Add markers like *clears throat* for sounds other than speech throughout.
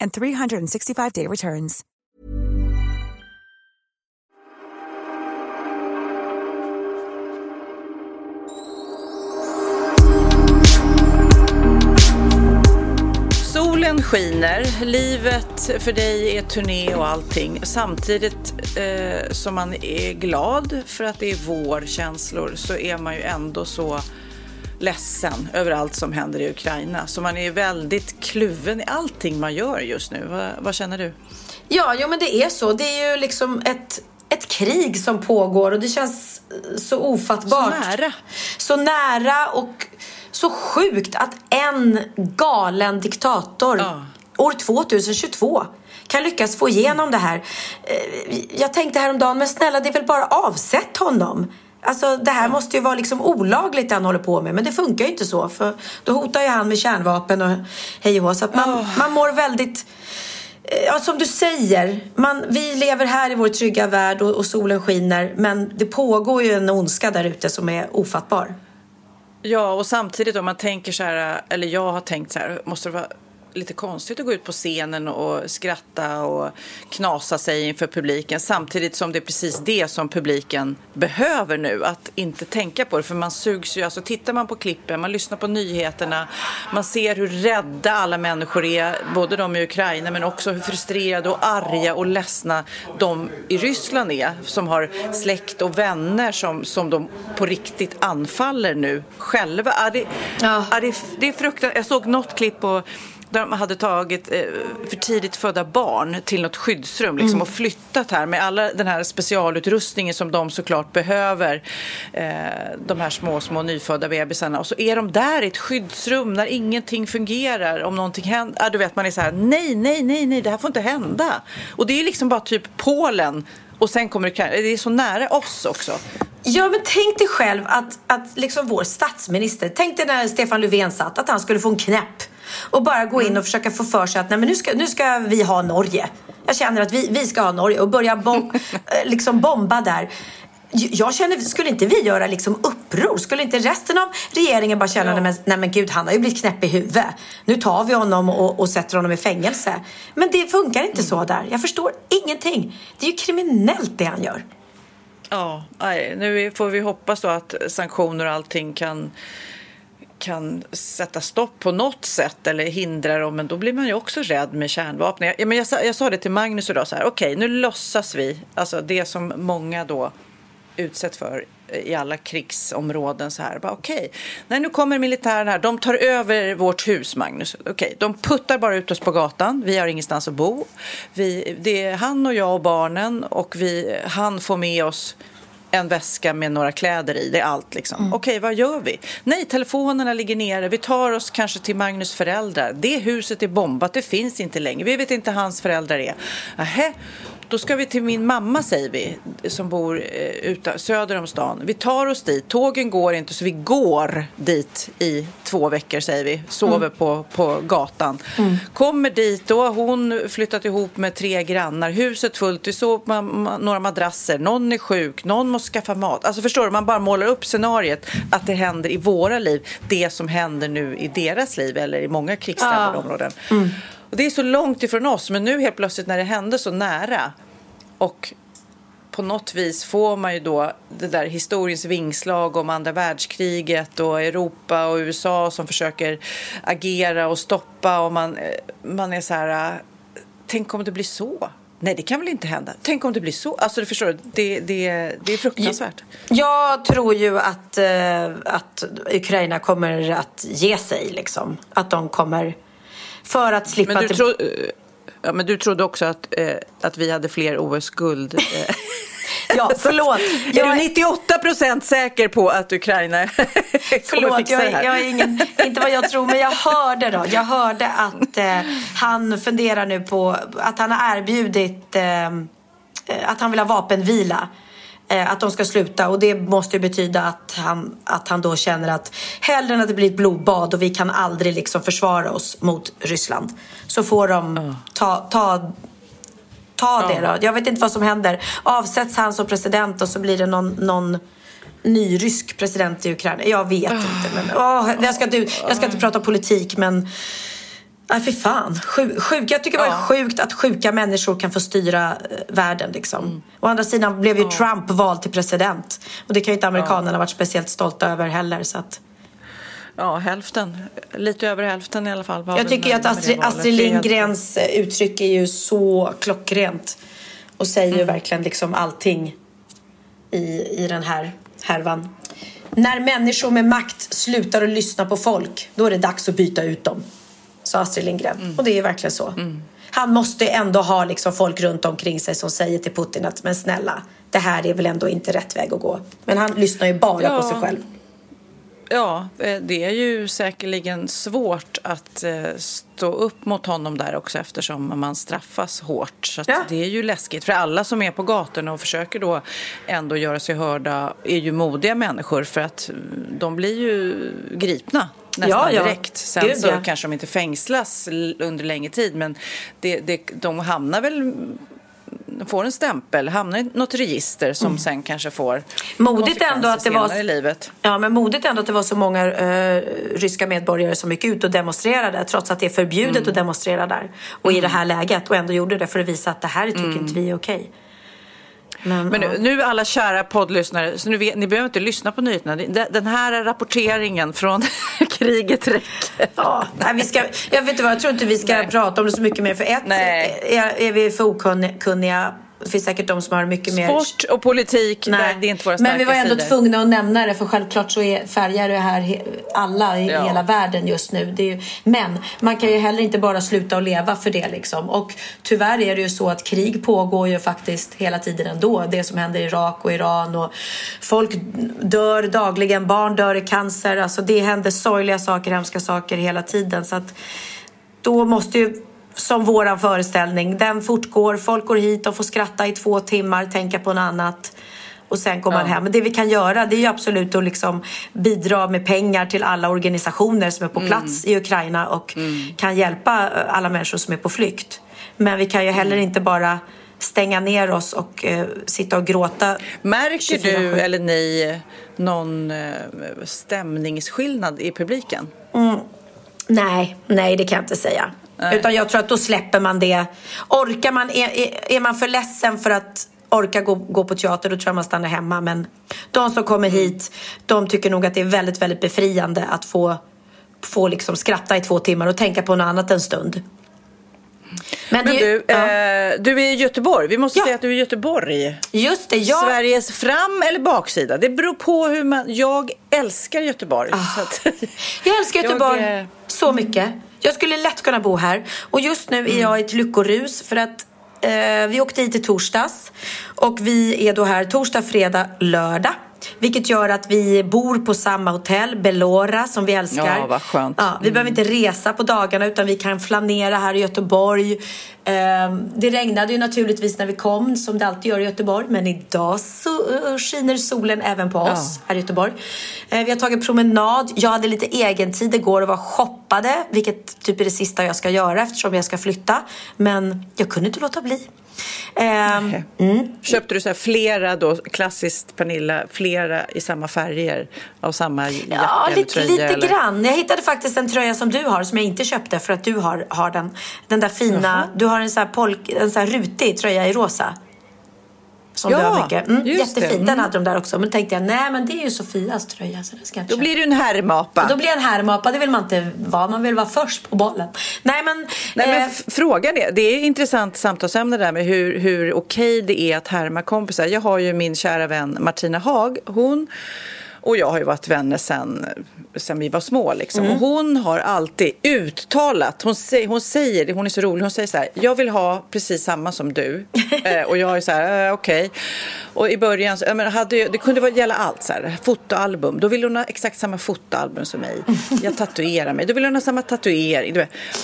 and 365-day returns. Solen skiner, livet för dig är turné och allting. Samtidigt eh, som man är glad för att det är vårkänslor så är man ju ändå så ledsen över allt som händer i Ukraina. Så man är väldigt kluven i allting man gör just nu. Vad, vad känner du? Ja, jo, men det är så. Det är ju liksom ett, ett krig som pågår och det känns så ofattbart. Så nära. Så nära och så sjukt att en galen diktator Ja. år 2022 kan lyckas få igenom det här. Eh, Jag tänkte häromdagen, men snälla det är väl bara avsätt honom. Alltså det här måste ju vara liksom olagligt det han håller på med. Men det funkar ju inte så. För då hotar ju han med kärnvapen och hej och. Så att man, man mår väldigt... eh, Ja, som du säger. Man, vi lever här i vår trygga värld och, och solen skiner. Men det pågår ju en ondska där ute som är ofattbar. Ja, och samtidigt om man tänker så här, eller jag har tänkt så här, måste det vara lite konstigt att gå ut på scenen och skratta och knasa sig inför publiken samtidigt som det är precis det som publiken behöver nu, att inte tänka på det. För man sugs ju, alltså tittar man på klippen, man lyssnar på nyheterna, man ser hur rädda alla människor är, både de i Ukraina men också hur frustrerade och arga och ledsna de i Ryssland är som har släkt och vänner som, som de på riktigt anfaller nu själva. Ja, det, Ja. det, det är fruktansvärt. Jag såg något klipp på där de hade tagit eh, för tidigt födda barn till något skyddsrum liksom, och flyttat här med alla den här specialutrustningen som de såklart behöver. Eh, de här små, små nyfödda bebisarna. Och så är de där i ett skyddsrum när ingenting fungerar. Om någonting händer. Ja, du vet, man är så här, nej, nej, nej, nej, det här får inte hända. Och det är liksom bara typ Polen och sen kommer Ukraina. Det är så nära oss också. Ja, men tänk dig själv att, att liksom vår statsminister, tänk dig när Stefan Löfven satt, att han skulle få en knäpp och bara gå in och försöka få för sig att nej, men nu, ska, nu ska vi ha Norge. Jag känner att vi, vi ska ha Norge och börja bom, *laughs* eh, liksom bomba där. Jag känner, skulle inte vi göra liksom uppror? Skulle inte resten av regeringen bara känna, Ja. nej, men, nej gud, han har ju blivit knäpp i huvudet. Nu tar vi honom och, och sätter honom i fängelse. Men det funkar inte så där. Jag förstår ingenting. Det är ju kriminellt det han gör. Ja, nej, nu får vi hoppas då att sanktioner och allting kan kan sätta stopp på något sätt eller hindra dem, men då blir man ju också rädd med kärnvapen. Jag, men jag, sa, jag sa det till Magnus idag, så här, okej, nu låtsas vi, alltså det som många då utsätts för i alla krigsområden så här. Okej, nej, nu kommer militären här. De tar över vårt hus, Magnus. Okej, de puttar bara ut oss på gatan. Vi har ingenstans att bo. Vi, det är han och jag och barnen och vi, han får med oss en väska med några kläder i. Det är allt liksom. Okej, vad gör vi? Nej, telefonerna ligger nere. Vi tar oss kanske till Magnus föräldrar. Det huset är bombat. Det finns inte längre. Vi vet inte hans föräldrar är. Nähä. Då ska vi till min mamma, säger vi, som bor eh, utan, söder om stan. Vi tar oss dit. Tågen går inte, så vi går dit i två veckor, säger vi. Sover på, på gatan. Kommer dit, då har hon flyttat ihop med tre grannar. Huset fullt. Vi sover på några madrasser. Någon är sjuk, någon måste skaffa mat. Alltså förstår du, man bara målar upp scenariet att det händer i våra liv. Det som händer nu i deras liv eller i många krigsdrabbade Ja. områden. Och det är så långt ifrån oss, men nu helt plötsligt när det hände så nära och på något vis får man ju då det där historiens vingslag om andra världskriget och Europa och USA som försöker agera och stoppa och man, eh, man är så här, eh, tänk om det blir så Nej, det kan väl inte hända? Tänk om det blir så. Alltså, du förstår, det, det, det är fruktansvärt. Jag tror ju att, eh, att Ukraina kommer att ge sig. Liksom. Att de kommer... För att slippa... Men du, tro, eh, ja, men du trodde också att, eh, att vi hade fler OS-guld. Eh. *laughs* Ja, förlåt. är du 98 procent säker på att Ukraina *laughs* kommer fixa jag, det här? jag är ingen, inte vad jag tror, men jag hörde då. Jag hörde att eh, han funderar nu på att han har erbjudit eh, att han vill ha vapenvila. Eh, att de ska sluta och det måste ju betyda att han, att han då känner att hellre än att det blir ett blodbad och vi kan aldrig liksom försvara oss mot Ryssland så får de ta, ta ta det då. Jag vet inte vad som händer. Avsätts han som president och så blir det någon, någon ny rysk president i Ukraina. Jag vet inte. Men, åh, jag, ska inte, jag ska inte prata politik men Nej, fy fan. Sjuk, sjuk. Jag tycker det var sjukt att sjuka människor kan få styra eh, världen. Liksom. Mm. Å andra sidan blev ju Trump vald till president. Och det kan ju inte amerikanerna varit speciellt stolta över heller. Så att... Ja, hälften. Lite över hälften i alla fall. Jag tycker ju att Astrid. Astrid är Lindgrens eh, uttryck är ju så klockrent. Och säger Mm. ju verkligen liksom allting i, i den här härvan. När människor med makt slutar att lyssna på folk, då är det dags att byta ut dem. Sa Astrid Lindgren. Mm. Och det är verkligen så. Han måste ändå ha liksom folk runt omkring sig som säger till Putin att men snälla, det här är väl ändå inte rätt väg att gå. Men han lyssnar ju bara Ja. på sig själv. Ja, eh, det är ju säkerligen svårt att eh, stå upp mot honom där också eftersom man straffas hårt. Så Ja. det är ju läskigt. För alla som är på gatorna och försöker då ändå göra sig hörda är ju modiga människor för att mm, de blir ju gripna nästan Ja, ja. direkt. Sen Gud, så ja. kanske de inte fängslas under längre tid men det, det, de hamnar väl får en stämpel, hamnar i något register som sen kanske får Mm. Modigt ändå att det var- i livet. Ja, men modigt ändå att det var så många eh, ryska medborgare som gick ut och demonstrerade trots att det är förbjudet Mm. att demonstrera där. Och i det här läget och ändå gjorde det för att visa att det här tycker inte vi är okej. Men, Men ja. nu, nu alla kära poddlyssnare, så nu vet, ni behöver inte lyssna på nyheterna. Den här rapporteringen från kriget räcker. Ja, nej, vi ska, jag vet inte vad, jag tror inte vi ska Nej. prata om det så mycket mer. För ett, Nej. är, är vi för okunniga. Det finns säkert de som har mycket mer... Sport och politik, Nej. där, det är inte våra Men vi var ändå sidor. tvungna att nämna det för självklart så är färgar det här alla i Ja. hela världen just nu. Det är ju, men man kan ju heller inte bara sluta att leva för det liksom. Och tyvärr är det ju så att krig pågår ju faktiskt hela tiden ändå. Det som händer i Irak och Iran och folk dör dagligen, barn dör i cancer. Alltså det händer sorgliga saker, hemska saker hela tiden. Så att då måste ju som våran föreställning, den fortgår, folk går hit och får skratta i två timmar, tänka på något annat och sen går man Ja. hem. Men det vi kan göra det är ju absolut att liksom bidra med pengar till alla organisationer som är på plats i Ukraina och kan hjälpa eh, alla människor som är på flykt. Men vi kan ju heller inte bara stänga ner oss och eh, sitta och gråta. Märker 24/7. du eller ni någon eh, stämningsskillnad i publiken? Nej, nej det kan jag inte säga. Nej. Utan jag tror att då släpper man det. Orkar man, är, är, man för ledsen för att orka gå, gå på teater då tror jag man stannar hemma. Men de som kommer Mm. hit, de tycker nog att det är väldigt, väldigt befriande att få, få liksom skratta i två timmar och tänka på något annat en stund. Men, Men det, du, ja. eh, du är i Göteborg. Vi måste Ja. säga att du är i Göteborg. Just det, jag... Sveriges fram eller baksida. Det beror på hur man... Jag älskar Göteborg. att, Jag älskar *laughs* Göteborg Jag, så mycket. Jag skulle lätt kunna bo här. Och just nu är jag i ett lyckorus för att eh, vi åkte hit i torsdags. Och vi är då här torsdag, fredag, lördag. Vilket gör att vi bor på samma hotell, Belora, som vi älskar. Ja, vad skönt. Ja, vi behöver inte resa på dagarna utan vi kan flanera här i Göteborg. Eh, det regnade ju naturligtvis när vi kom, som det alltid gör i Göteborg. Men idag så eh, skiner solen även på oss här i Göteborg. Eh, vi har tagit promenad. Jag hade lite egen tid igår och var shoppade. Vilket typ är det sista jag ska göra eftersom jag ska flytta. Men jag kunde inte låta bli. Ehm, Köpte du så flera då, klassiskt Pernilla, flera i samma färger av samma jacka Ja, eller lite, tröja? lite eller? grann. Jag hittade faktiskt en tröja som du har som jag inte köpte för att du har, har den. Den där fina, du har en sån här, polk, en sån här rutig tröja i rosa. Som Ja, du har mycket. Mm, jättefin, Mm. den hade de där också. Men då tänkte jag, nej men det är ju Sofias tröja så det ska jag Då blir du en härmapa. Då blir jag en härmapa, det vill man inte vara. Man vill vara först på bollen. Nej men... Nej, men eh, f- frågan är, det är ett intressant samtalsämne där med hur, hur okej det är att härma kompisar. Jag har ju min kära vän Martina Haag. Hon och jag har ju varit vänner sen, sen vi var små. Liksom. Mm. Och hon har alltid uttalat, hon, säger, hon säger, hon är så rolig, hon säger så här, jag vill ha precis samma som du. *laughs* eh, och jag är så här, eh, okej. Och i början, så, menar, hade det kunde gälla allt, så här, fotoalbum. Då ville hon ha exakt samma fotoalbum som mig. *laughs* Jag tatuerar mig, då vill hon ha samma tatuering.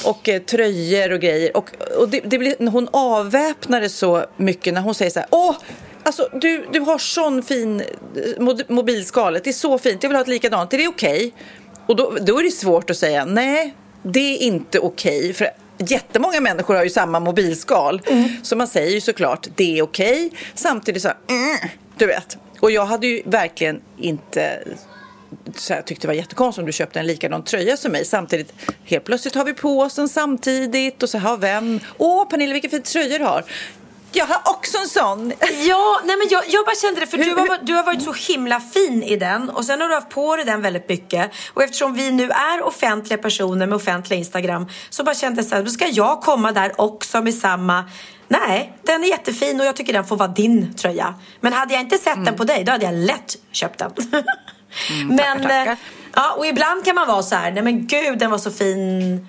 Och eh, tröjor och grejer. Och, och det, det blir, hon avväpnade så mycket när hon säger så här, åh, Alltså, du, du har sån fin eh, mo- mobilskalet. Det är så fint. Jag vill ha ett likadant. Är det okej? Och då, då är det svårt att säga nej, det är inte okej. För jättemånga människor har ju samma mobilskal. Så man säger ju såklart det är okej. Samtidigt så här, mm, du vet. Och jag hade ju verkligen inte så jag tyckte det var jättekonstigt om du köpte en likadan tröja som mig. Samtidigt, helt plötsligt har vi på oss den samtidigt och så har vem. Åh, Pernilla, vilken fin tröja du har. Jag har också en sån. Ja, nej men jag, jag bara kände det för du har, du har varit så himla fin i den och sen har du haft på dig den väldigt mycket och eftersom vi nu är offentliga personer med offentliga Instagram så bara kände jag så här, då ska jag komma där också med samma Nej, den är jättefin och jag tycker den får vara din tröja. Men hade jag inte sett den på dig, då hade jag lätt köpt den. *laughs* men, tackar, tackar. eh, ja, och ibland kan man vara så här, nej men gud den var så fin.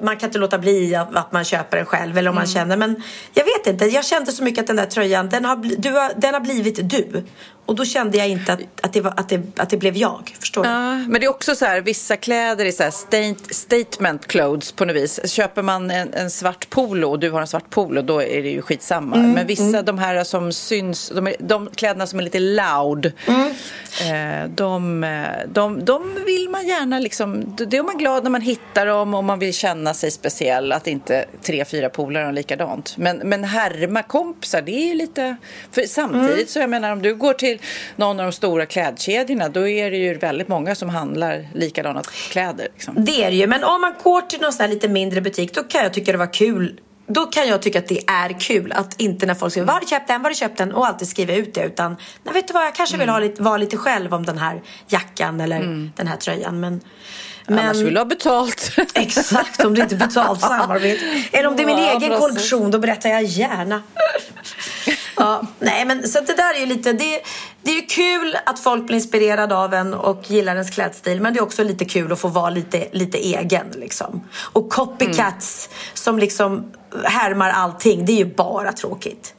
Man kan inte låta bli att, man köper den själv eller om man känner. Men jag vet inte, jag kände så mycket att den där tröjan, den har, du har, den har blivit du. Och då kände jag inte att, att, det, var, att, det, att det blev jag. Förstår du? Ja, men det är också så här, vissa kläder är så här state, statement clothes på något vis. Köper man en, en svart polo och du har en svart polo, då är det ju skitsamma. men vissa, de här som syns, de, de kläderna som är lite loud, eh, de, de, de vill man gärna liksom, det är man glad när man hittar dem och man vill känna sig speciell, att inte tre, fyra polare har likadant. Men, men härma kompisar, det är ju lite, för samtidigt så jag menar om du går till någon av de stora klädkedjorna, då är det ju väldigt många som handlar likadana kläder. Liksom. Det är det ju. Men om man går till någon sån lite mindre butik då kan jag tycka det var kul. Då kan jag tycka att det är kul att inte när folk skriver var har du köpt den, var har du köpt den och alltid skriva ut det utan nej, vet du vad jag kanske vill ha lite, vara lite själv om den här jackan eller den här tröjan men, men Annars vill du ha betalt. *laughs* Exakt, om det inte är betalt samarbete. *laughs* Eller om det är min Ja, egen precis. kollektion, då berättar jag gärna. *laughs* ja, nej, men så det där är ju lite... Det, det är ju kul att folk blir inspirerade av en och gillar ens klädstil. Men det är också lite kul att få vara lite, lite egen. Liksom. Och copycats som liksom härmar allting, det är ju bara tråkigt.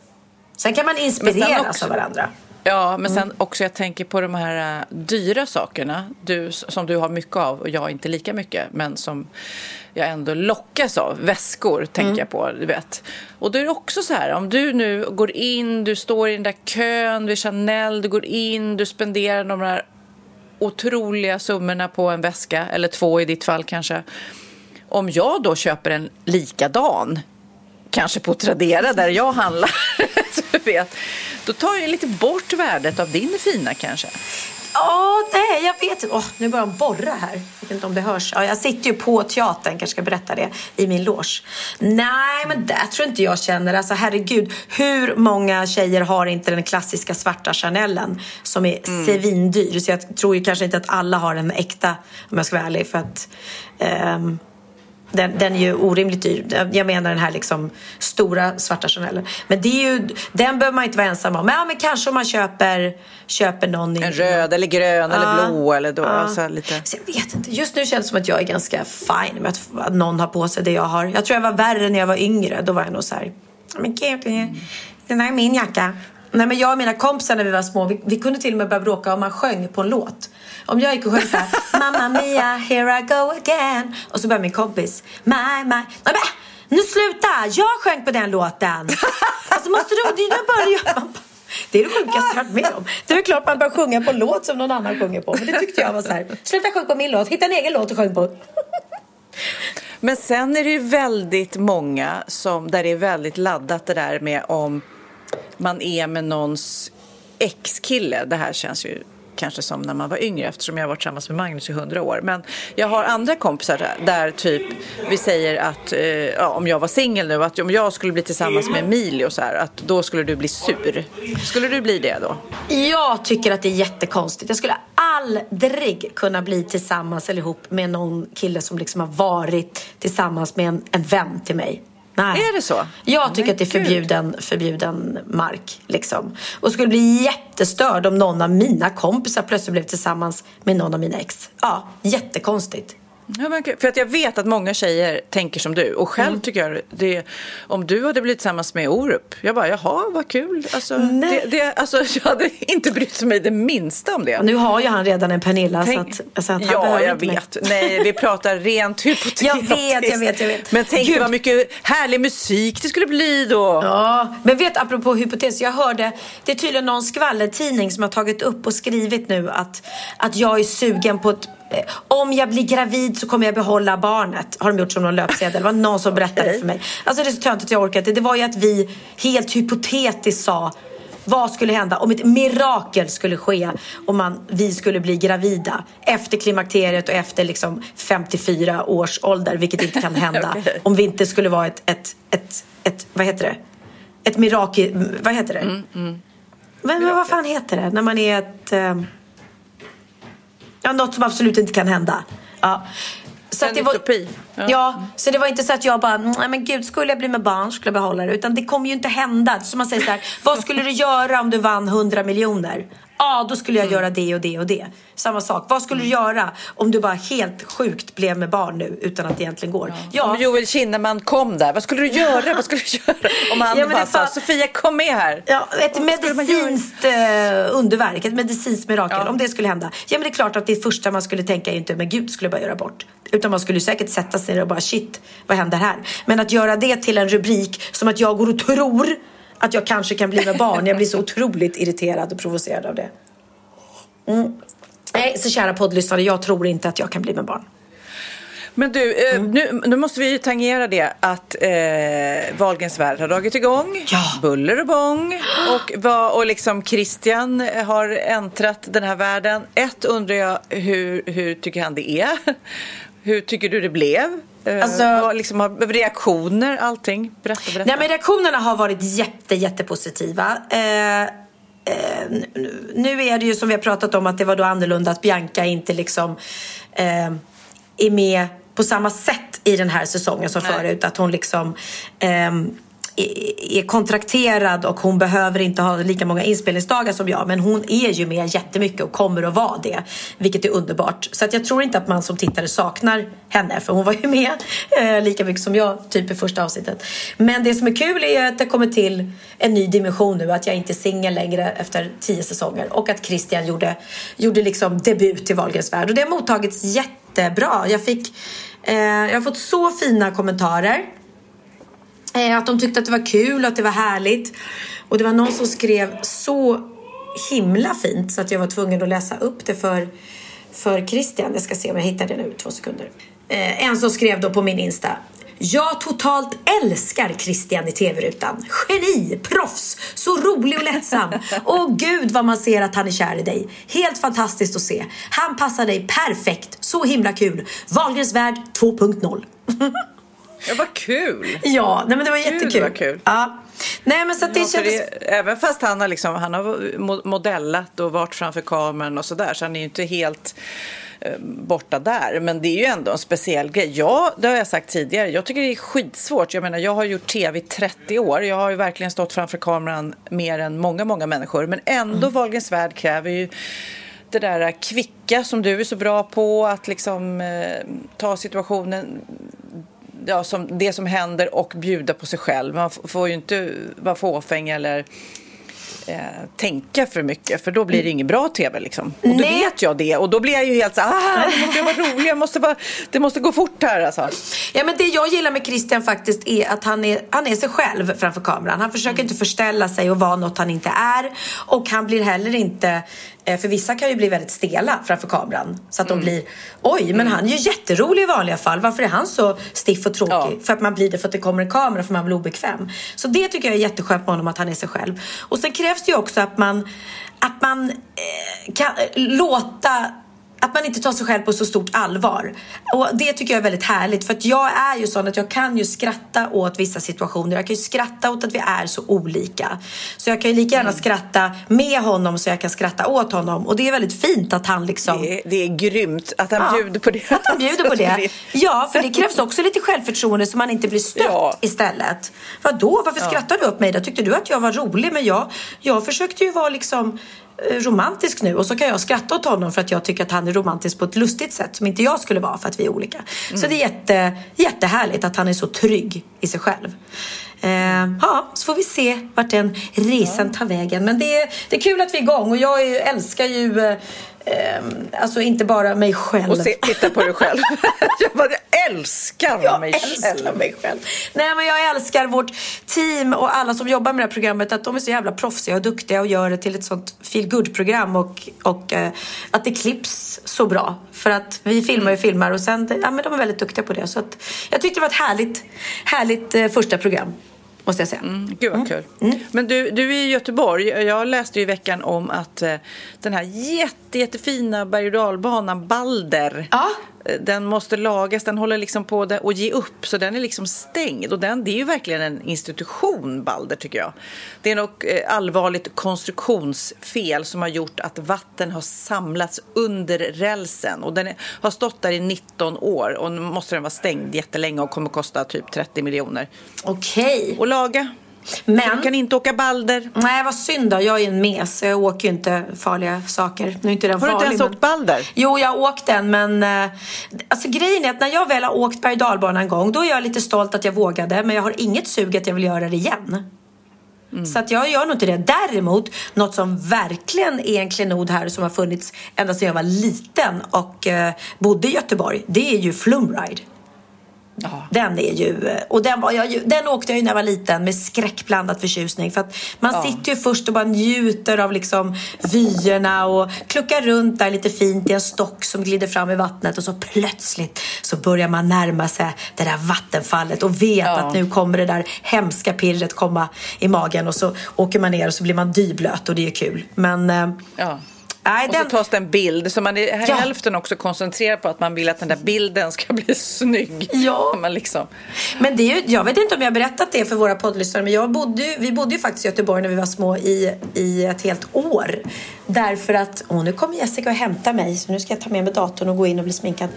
Sen kan man inspireras också- av varandra. Ja, men sen också jag tänker på de här äh, dyra sakerna du, som du har mycket av och jag inte lika mycket, men som jag ändå lockas av. Väskor tänker jag på, du vet. Och då är det också så här, om du nu går in, du står i den där kön vid Chanel, du går in, du spenderar de här otroliga summorna på en väska, eller två i ditt fall kanske. Om jag då köper en likadan kanske på Tradera där jag handlar, *laughs* du vet, då tar jag lite bort värdet av din fina kanske. Ja, nej, jag vet inte. Åh, nu börjar de borra här. Jag vet inte om det hörs. Ja, jag sitter ju på teatern, kanske ska berätta det, i min loge. Nej, men där tror inte jag känner. Alltså herregud, hur många tjejer har inte den klassiska svarta Chanelen som är svindyr? Så jag tror ju kanske inte att alla har den äkta, om jag ska vara ärlig. För att, ehm, den, den är ju orimligt dyr. Jag menar den här liksom stora svarta Chanelen. Men det är ju, den behöver man inte vara ensam om. Men, ja, men kanske om man köper, köper någon i... En röd eller grön eller Ja, blå eller då, ja. alltså lite. Så jag vet inte. Just nu känns det som att jag är ganska fine med att, någon har på sig det jag har. Jag tror jag var värre när jag var yngre. Då var jag nog så här. Men gud, den här är min jacka. Nej, men jag och mina kompisar när vi var små, vi, vi kunde till och med börja bråka om man sjöng på en låt. Om jag gick och sjöng så här, *laughs* Mamma Mia, here I go again. Och så började min kompis, My, my. Nej, nu sluta! Jag sjöng på den låten. *laughs* Alltså måste du. Man bara, Det är det sjukaste jag varit med om. Det är klart man bör sjunga på en låt som någon annan sjunger på. Men det tyckte jag var så här. Sluta sjunga på min låt. Hitta en egen låt och sjung på. Men sen är det ju väldigt många som, där det är väldigt laddat det där med om man är med någons ex-kille. Det här känns ju kanske som när man var yngre eftersom jag har varit tillsammans med Magnus i hundra år. Men jag har andra kompisar där, där typ vi säger att eh, ja, om jag var singel nu, att om jag skulle bli tillsammans med Emilio så här, att då skulle du bli sur. Skulle du bli det då? Jag tycker att det är jättekonstigt. Jag skulle aldrig kunna bli tillsammans eller ihop med någon kille som liksom har varit tillsammans med en, en vän till mig. Nej. Är det så? Jag tycker Men att det är gud. förbjuden, förbjuden mark. Liksom. Och skulle bli jättestörd om någon av mina kompisar plötsligt blev tillsammans med någon av mina ex. Ja, jättekonstigt. Ja, för att jag vet att många tjejer tänker som du. Och själv tycker jag det, om du hade blivit tillsammans med Orup. Jag bara, jaha, vad kul. Alltså, Nej. det, det, alltså, *laughs* jag hade inte brytt mig det minsta om det. Nu har ju han redan en Pernilla Tänk- så att, så att han ja, jag inte mig. vet. Nej, vi pratar rent hypotetiskt. Jag vet, jag vet, jag vet. Men tänk Gud. vad mycket härlig musik det skulle bli då. Ja, men vet apropå hypotes, jag hörde, det är tydligen någon skvallertidning som har tagit upp och skrivit nu att, att jag är sugen på ett om jag blir gravid så kommer jag behålla barnet. Har de gjort som någon löpsedel. Det var någon som berättade det för mig. Alltså det är så töntigt jag orkar inte. Det var ju att vi helt hypotetiskt sa vad skulle hända om ett mirakel skulle ske om man, vi skulle bli gravida efter klimakteriet och efter liksom 54 års ålder, vilket inte kan hända. *laughs* Okej. Om vi inte skulle vara ett, ett, ett, ett vad heter det? Ett mirakel, vad heter det? Mm, Men, men vad fan heter det? När man är ett... Eh, ja, något som absolut inte kan hända. Ja. Så En utopi. Ja. Ja. så det var inte så att jag bara, nej men gud, skulle jag bli med barn skulle jag behålla det. Utan det kommer ju inte hända. Så man säger så här, vad skulle du göra om du vann 100 miljoner? Ja, då skulle jag göra det och det och det. Samma sak. Vad skulle du göra om du bara helt sjukt blev med barn nu utan att det egentligen går? Ja, Om Joel Kinnaman kom där, vad skulle du göra? Vad skulle du göra? *laughs* Om han Ja, bara sa, fan- Sofia kom med här. Ja, ett medicinskt eh, underverk, ett medicinskt mirakel. Ja. Om det skulle hända. Ja, men det är klart att det första man skulle tänka är inte, men gud, skulle jag bara göra bort. Utan man skulle säkert sätta sig ner och bara, shit, vad händer här? Men att göra det till en rubrik som att jag går och tror att jag kanske kan bli med barn. Jag blir så otroligt irriterad och provocerad av det. Mm. Nej, så kära poddlyssnare, jag tror inte att jag kan bli med barn. Men du, eh, Mm. nu, nu måste vi ju tangera det att eh, Wahlgrens värld har dragit igång. Ja. Buller och bång. *gasps* Och, vad, och liksom Christian har äntrat den här världen. Ett undrar jag, hur, hur tycker han det är? *laughs* Hur tycker du det blev? Eh, Alltså- liksom, reaktioner, allting. Berätta, berätta. Nej, men reaktionerna har varit jätte, jättepositiva. Eh, eh, nu- nu är det ju som vi har pratat om att det var då annorlunda att Bianca inte liksom eh, är med på samma sätt i den här säsongen som Nej. förut. Att hon liksom eh, är kontrakterad och hon behöver inte ha lika många inspelningsdagar som jag. Men hon är ju med jättemycket och kommer att vara det. Vilket är underbart. Så att jag tror inte att man som tittare saknar henne. För hon var ju med eh, lika mycket som jag typ i första avsnittet. Men det som är kul är att det kommer till en ny dimension nu. Att jag inte är singel längre efter tio säsonger. Och att Christian gjorde, gjorde liksom debut i Wahlgrens värld. Och det har mottagits jättebra. Jag, fick, eh, jag har fått så fina kommentarer. Eh, att de tyckte att det var kul att det var härligt. Och det var någon som skrev så himla fint så att jag var tvungen att läsa upp det för, för Christian. Jag ska se om jag hittar det nu, två sekunder. Eh, en som skrev då på min Insta. Jag totalt älskar Christian i tv-rutan. Geni, proffs, så rolig och lättsam. *laughs* Och gud vad man ser att han är kär i dig. Helt fantastiskt att se. Han passar dig perfekt. Så himla kul. Wahlgrens värld 2.0. *laughs* Ja, vad kul! Ja, nej men det var Gud, jättekul. vad kul. Ja. Nej men så det Ja, kändes... det, även fast han har, liksom, han har mo- modellat och varit framför kameran och sådär så han är ju inte helt eh, borta där. Men det är ju ändå en speciell grej. Ja, det har jag sagt tidigare. Jag tycker det är skitsvårt. Jag menar, jag har gjort tv i 30 år. Jag har ju verkligen stått framför kameran mer än många, många människor. Men ändå, Mm. Wahlgrens värld kräver ju det där kvicka som du är så bra på. Att liksom eh, ta situationen ja, som, det som händer och bjuda på sig själv. Man får ju inte vara fåfäng eller eh, tänka för mycket för då blir det ingen bra tv. Liksom. Och då Nej. vet jag det och då blir jag ju helt så ah, det måste vara roligt, jag måste vara, det måste gå fort här alltså. Ja, men det jag gillar med Christian faktiskt är att han är, han är sig själv framför kameran. Han försöker inte förställa sig och vara något han inte är. Och han blir heller inte, för vissa kan ju bli väldigt stela framför kameran. Så att de blir, oj men han är ju jätterolig i vanliga fall. Varför är han så stiff och tråkig? Ja. För att man blir det för att det kommer en kamera för man blir obekväm. Så det tycker jag är jätteskönt med honom att han är sig själv. Och sen krävs krävs det ju också att man, att man eh, kan låta att man inte tar sig själv på så stort allvar. Och Det tycker jag är väldigt härligt. För att jag är ju sån att jag kan ju skratta åt vissa situationer. Jag kan ju skratta åt att vi är så olika. Så jag kan ju lika gärna Mm. skratta med honom så jag kan skratta åt honom. Och det är väldigt fint att han liksom... Det är, det är grymt att han Ja, bjuder på det. Att han bjuder på det. *laughs* Ja, för det krävs också lite självförtroende så man inte blir stött Ja. istället. Vadå, varför skrattar du åt mig då? Tyckte du att jag var rolig? Men jag, jag försökte ju vara liksom romantisk nu och så kan jag skratta åt honom för att jag tycker att han är romantisk på ett lustigt sätt som inte jag skulle vara för att vi är olika. Så det är jätte, jättehärligt att han är så trygg i sig själv. Eh, ja, så får vi se vart den resan tar vägen. Men det är, det är kul att vi är igång och jag älskar ju eh, alltså inte bara mig själv. Och se, titta på dig själv. *laughs* jag bara, jag älskar Jag mig älskar själv. mig själv. Nej, men jag älskar vårt team och alla som jobbar med det här programmet. Att de är så jävla proffsiga och duktiga och gör det till ett sånt feel program och, och eh, att det klipps så bra. För att vi filmar ju filmar och sen, ja men de är väldigt duktiga på det. Så att jag tyckte det var ett härligt, härligt eh, första program. Måste jag säga. Gud vad kul. Men du, du är i Göteborg. Jag läste ju i veckan om att eh, den här jätte, jättefina berg och dalbanan Balder Ja. Den måste lagas, den håller liksom på att ge upp så den är liksom stängd och den, det är ju verkligen en institution Balder tycker jag. Det är något eh, allvarligt konstruktionsfel som har gjort att vatten har samlats under rälsen och den är, har stått där i 19 år och nu måste den vara stängd jättelänge och kommer kosta typ 30 miljoner Okej. att laga. Men- Så du kan inte åka Balder. Nej, vad synd då. Jag är en mes. Jag åker ju inte farliga saker. Nu är inte den Har du inte farlig, ens men- åkt Balder? Jo, jag har åkt den, men eh, alltså, grejen är att när jag väl har åkt berg en gång, då är jag lite stolt att jag vågade, men jag har inget sug att jag vill göra det igen. Så att jag gör nog inte det. Däremot, något som verkligen är en klenod här som har funnits ända sedan jag var liten och eh, bodde i Göteborg, det är ju Flumride. Ja. Den är ju, och den, var jag, ju- den åkte jag ju när jag var liten med skräckblandad förtjusning. För att man sitter ju först och bara njuter av liksom vyerna och kluckar runt där lite fint i en stock som glider fram i vattnet och så plötsligt så börjar man närma sig det där vattenfallet och vet Ja. att nu kommer det där hemska pirret komma i magen och så åker man ner och så blir man dyblöt och det är kul. Men eh, Ja. Nej, Och den, så tas det en bild, så man är Ja. hälften också koncentrerad på att man vill att den där bilden ska *laughs* bli snygg. Ja. Man liksom, Men det är ju, jag vet inte om jag har berättat det för våra poddlyssnare, men jag bodde, vi bodde ju faktiskt i Göteborg när vi var små i, i ett helt år. Därför att, åh nu kommer Jessica och hämta mig, så nu ska jag ta med mig datorn och gå in och bli sminkad.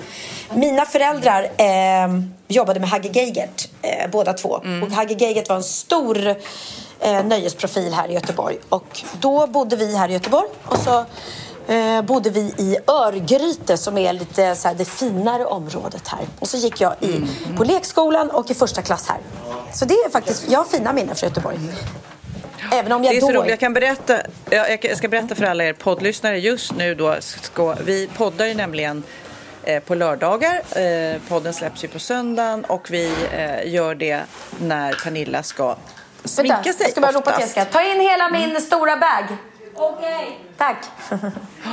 Mina föräldrar eh, jobbade med Hagge Geigert, eh, båda två. Och Hagge Geigert var en stor eh, nöjesprofil här i Göteborg. Och då bodde vi här i Göteborg och så eh, bodde vi i Örgryte som är lite så här, det finare området här. Och så gick jag i, på lekskolan och i första klass här. Så det är faktiskt, jag har fina minnen från Göteborg. Även om jag det är så roligt. Jag kan berätta, ja, jag ska berätta för alla er poddlyssnare just nu då. Ska, vi poddar ju nämligen eh, på lördagar. Eh, podden släpps ju på söndagen och vi eh, gör det när Pernilla ska sminka Vänta, sig jag ska bara ropa till. Jessica. Ta in hela min stora bag. Okej. Tack.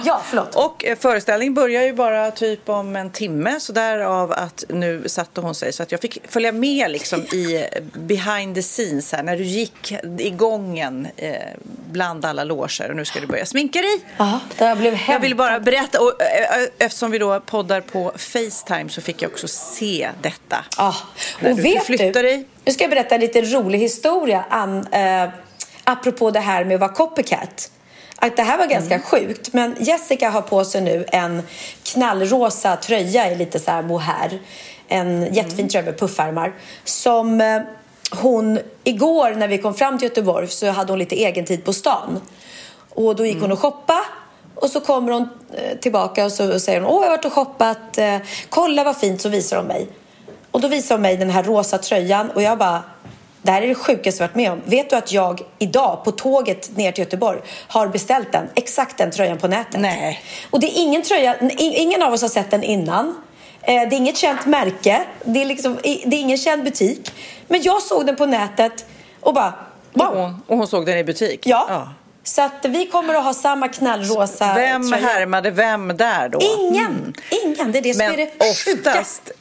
ja, förlåt. Och eh, föreställningen börjar ju bara typ om en timme så därav att nu satte hon sig så att jag fick följa med liksom i eh, behind the scenes här när du gick i gången eh, bland alla loger och nu ska du börja sminka dig. Ja, det blev Jag hem. vill bara berätta och eh, eftersom vi då poddar på Facetime så fick jag också se detta. Ja, och du vet du, dig. nu ska jag berätta en lite rolig historia eh, apropå det här med att vara copycat. Att det här var ganska Mm. sjukt, men Jessica har på sig nu en knallrosa tröja i lite så här mohair. En Mm. jättefin tröja med puffärmar. Som eh, hon, igår när vi kom fram till Göteborg så hade hon lite egen tid på stan. Och då gick hon Mm. och shoppa och så kommer hon eh, tillbaka och så säger hon Åh, jag har varit och shoppat. Eh, kolla vad fint, så visar hon mig. Och då visar hon mig den här rosa tröjan och jag bara det här är det sjukaste jag varit med om. Vet du att jag idag på tåget ner till Göteborg har beställt den, exakt den tröjan på nätet? Nej. Och det är ingen tröja, ingen av oss har sett den innan. Eh, Det är inget känt märke, det är, liksom, det är ingen känd butik. Men jag såg den på nätet och bara Och wow. hon, och hon såg den i butik? Ja. Så att vi kommer att ha samma knallrosa Vem tröja. härmade vem där då? Ingen! Ingen! Det är det som är Men det sjuka. oftast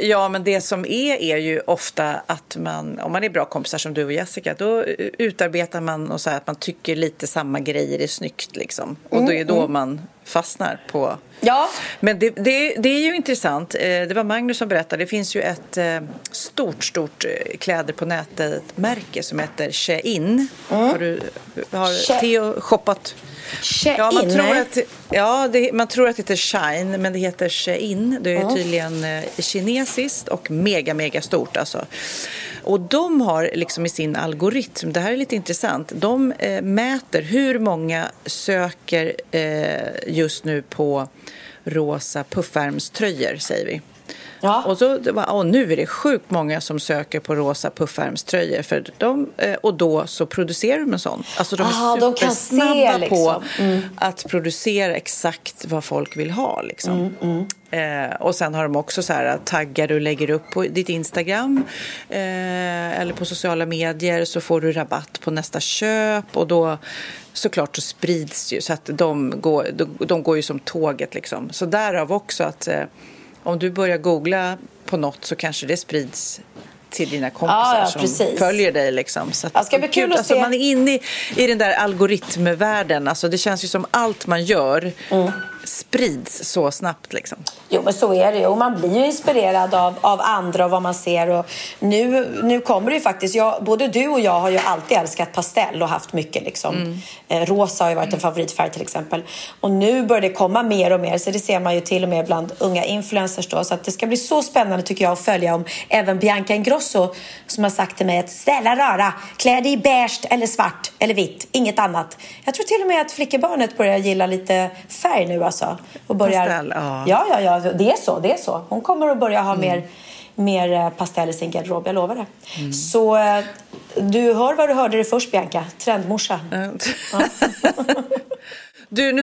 Ja, men det som är är ju ofta att man, om man är bra kompisar som du och Jessica, då utarbetar man och så att man tycker lite samma grejer är snyggt liksom. Och då är då man fastnar på... Ja. Men det, det, det är ju intressant. Eh, Det var Magnus som berättade. Det finns ju ett eh, stort, stort eh, kläder på nätet-märke som heter Shein. Har du har She- Theo shoppat? Ja, man tror att, ja det, man tror att det heter Shine, men det heter Shein. Det är tydligen eh, kinesiskt och mega, mega stort. Alltså. Och de har liksom i sin algoritm, det här är lite intressant, de eh, mäter hur många söker eh, just nu på rosa puffärmströjor, säger vi. Ja. Och, så, och nu är det sjukt många som söker på rosa puffärmströjor. För de, eh, och då så producerar de en sån. Alltså de är Ah, de kan se, supersnabba liksom. på att producera exakt vad folk vill ha. Liksom. Mm, Eh, och sen har de också så här taggar du lägger upp på ditt Instagram eh, eller på sociala medier så får du rabatt på nästa köp och då såklart så sprids ju så att de går, de, de går ju som tåget liksom. Så därav också att eh, om du börjar googla på något så kanske det sprids till dina kompisar Ja, ja, som precis. följer dig. Liksom. Så att Ja, det ska bli kul att alltså, se. Man är inne i, i den där algoritmvärlden. Alltså, det känns ju som allt man gör Mm. Sprids så snabbt. Liksom. Jo, men så är det ju. Och man blir ju inspirerad av, av andra och vad man ser. Och nu, nu kommer det ju faktiskt... Jag, både du och jag har ju alltid älskat pastell och haft mycket. Liksom. Eh, rosa har ju varit en favoritfärg till exempel. Och nu börjar det komma mer och mer. Så det ser man ju till och med bland unga influencers. Då. Så att det ska bli så spännande tycker jag att följa om även Bianca Ingrosso som har sagt till mig att snälla rara, klä dig i beige eller svart eller vitt, inget annat. Jag tror till och med att flickebarnet börjar gilla lite färg nu alltså. Och börjar... Pastell, ja. Ja, ja, ja, det är så. Det är så. Hon kommer att börja ha mer, mer eh, pastell i sin garderob, jag lovar det. Så eh, du hör vad du hörde det först, Bianca. Trendmorsa. *laughs* du, nu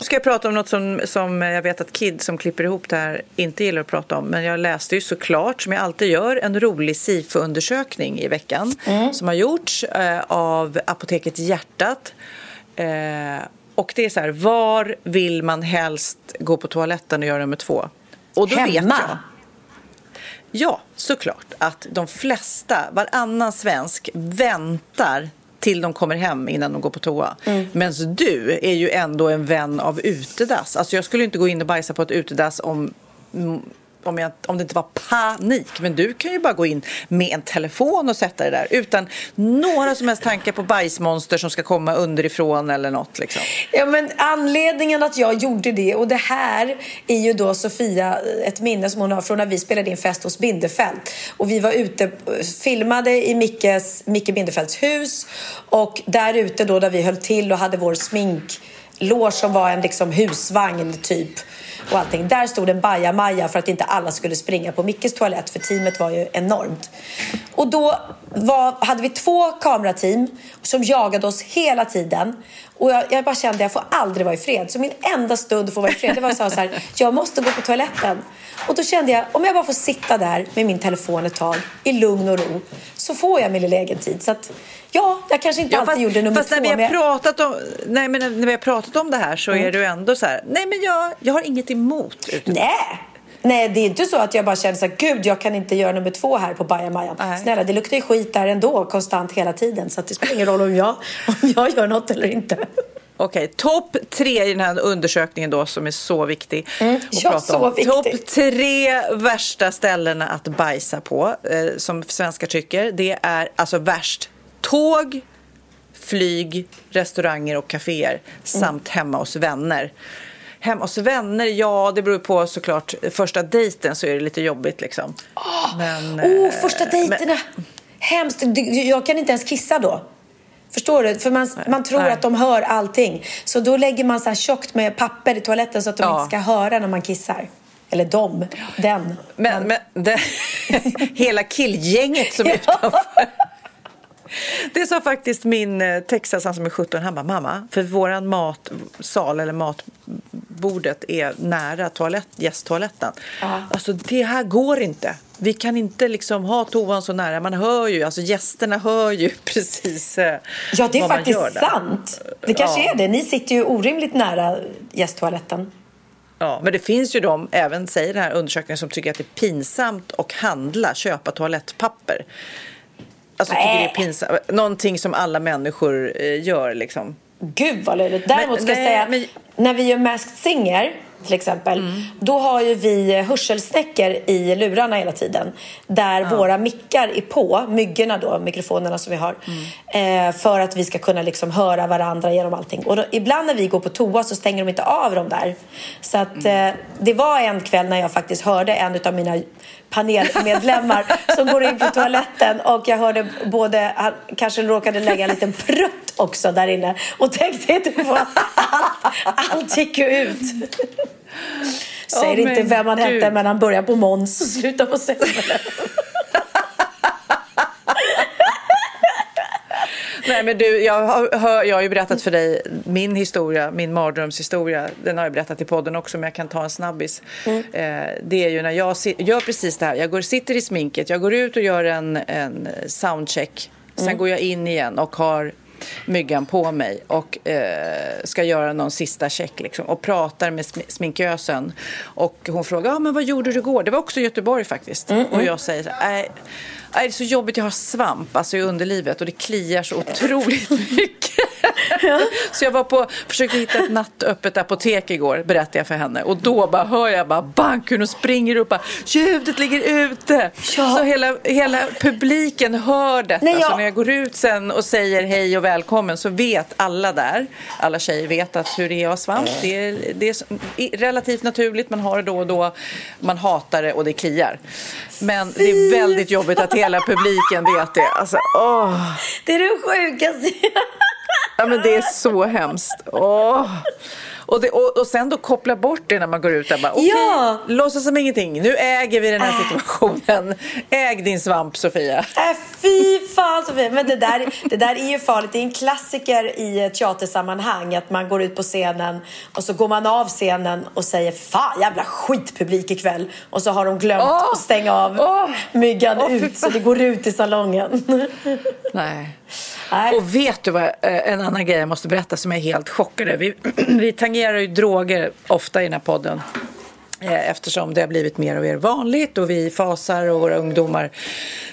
Nu ska jag prata om något som, som jag vet att Kid som klipper ihop det här inte gillar att prata om. Men jag läste ju såklart, som jag alltid gör, en rolig SIFO-undersökning i veckan. Mm. Som har gjorts eh, av Apoteket Hjärtat. Eh, och det är så här, var vill man helst gå på toaletten och göra nummer två? Och då Hemma? vet jag. Ja, såklart att de flesta, varannan svensk, väntar till de kommer hem innan de går på toa. Mm. Men du är ju ändå en vän av utedass. Alltså jag skulle inte gå in och bajsa på ett utedass om om, jag, om det inte var panik. Men du kan ju bara gå in med en telefon och sätta dig där utan några som helst tankar på bajsmonster som ska komma underifrån eller något. Liksom. Ja, men anledningen att jag gjorde det och det här är ju då Sofia ett minne som hon har från när vi spelade in fest hos Bindefeld. Och vi var ute, filmade i Mickes, Micke Bindefelds hus och där ute då där vi höll till och hade vår smink lår som var en liksom husvagn typ och allting. Där stod en bajamaja för att inte alla skulle springa på Mickes toalett för teamet var ju enormt. Och då var, hade vi två kamerateam som jagade oss hela tiden. Och jag, jag bara kände att jag får aldrig vara i fred. Så min enda stund att få vara i fred det var så här, jag måste gå på toaletten. Och då kände jag, om jag bara får sitta där med min telefon ett tag i lugn och ro så får jag min lilla egen tid. Så att, ja, jag kanske inte ja, alltid fast, gjorde nummer fast två. När vi, har men... pratat om, nej, men när vi har pratat om det här så mm. är du ändå så här, nej men jag, jag har inget emot. Utan... Nej, Nej, det är inte så att jag bara känner så här, gud, jag kan inte göra nummer två här på bajamajan. Snälla, det luktar ju skit där ändå, konstant hela tiden. Så det spelar ingen roll om jag, om jag gör något eller inte. Okej, okay, topp tre i den här undersökningen då som är så viktig. Mm, ja, så viktig. Topp tre värsta ställena att bajsa på eh, som svenskar tycker. Det är alltså värst tåg, flyg, restauranger och kaféer mm. samt hemma hos vänner. Hemma hos vänner, ja det beror på såklart. Första dejten så är det lite jobbigt liksom. Oh, men, oh första dejterna! Men... Hemskt. Jag kan inte ens kissa då. Förstår du? För man, man tror Nej. att de hör allting. Så då lägger man så här tjockt med papper i toaletten så att de ja. inte ska höra när man kissar. Eller de, den. Men, men det, *laughs* hela killgänget som är *laughs* utanför. Det sa faktiskt min eh, Texas, han som är 17, han bara mamma, för våran matsal eller matbordet är nära toalett, gästtoaletten. Uh. Alltså det här går inte. Vi kan inte liksom ha toan så nära. Man hör ju, alltså gästerna hör ju *laughs* precis eh, Ja, det är faktiskt sant. Det kanske ja. är det. Ni sitter ju orimligt nära gästtoaletten. Ja, men det finns ju de, även säger den här undersökningen, som tycker att det är pinsamt att handla, köpa toalettpapper. Alltså tycker det är pinsamt. Någonting som alla människor eh, gör liksom. Gud vad löjligt. Däremot men, ska nej, jag säga, men... när vi gör Masked Singer till exempel, då har ju vi hörselsnäckor i lurarna hela tiden. Där våra mickar är på, myggorna då, mikrofonerna som vi har. Eh, för att vi ska kunna liksom höra varandra genom allting. Och då, ibland när vi går på toa så stänger de inte av dem där. Så att eh, det var en kväll när jag faktiskt hörde en av mina panelmedlemmar *laughs* som går in på toaletten och jag hörde både, han kanske råkade lägga en liten prutt också där inne och tänkte inte på att allt, allt gick ju ut. Säger Åh, inte vem han hette Gud. men han börjar på Måns *laughs* och slutar på Semmeln. Nej, men du, jag har, jag har ju berättat för dig min historia, min mardrömshistoria. Den har jag berättat i podden också, men jag kan ta en snabbis. Mm. Eh, det är ju när jag gör precis det här. Jag går, sitter i sminket, jag går ut och gör en, en soundcheck. Sen Mm. går jag in igen och har myggan på mig och eh, ska göra någon sista check liksom, och pratar med sm- sminkösen. Och hon frågar, ah, men vad gjorde du igår? Det var också Göteborg faktiskt. Mm, Och jag säger, så här, det är så jobbigt, jag har svamp alltså, i underlivet och det kliar så otroligt *laughs* mycket. så jag var på, försökte hitta ett nattöppet apotek igår, berättade jag för henne. Och då bara hör jag bara bank hon springer upp bara, ljudet ligger ute. Ja. Så hela, hela publiken hör detta. Nej, jag- Så när jag går ut sen och säger hej och välkommen så vet alla där, alla tjejer vet att hur det är att ha svamp. Det är, det är relativt naturligt, man har det då och då. Man hatar det och det kliar. Men det är väldigt jobbigt att hela publiken vet det. Alltså, åh. Det är det sjukaste. Ja, men det är så hemskt. Åh. Och, det, och, och sen då koppla bort det när man går ut där. Bara, Okej, Ja. låtsas som ingenting. Nu äger vi den här situationen. Äg din svamp, Sofia. Äh, fy fan Sofia! Men det där, det där är ju farligt. Det är en klassiker i teatersammanhang att man går ut på scenen och så går man av scenen och säger Fan jävla skitpublik ikväll. Och så har de glömt Åh! att stänga av Åh! myggan fy ut så det går ut i salongen. Nej. Nej. Och vet du vad, eh, en annan grej jag måste berätta som är helt chockade. Vi, *clears throat* vi tangerar ju droger ofta i den här podden. eh, Eftersom det har blivit mer och mer vanligt och vi fasar och våra ungdomar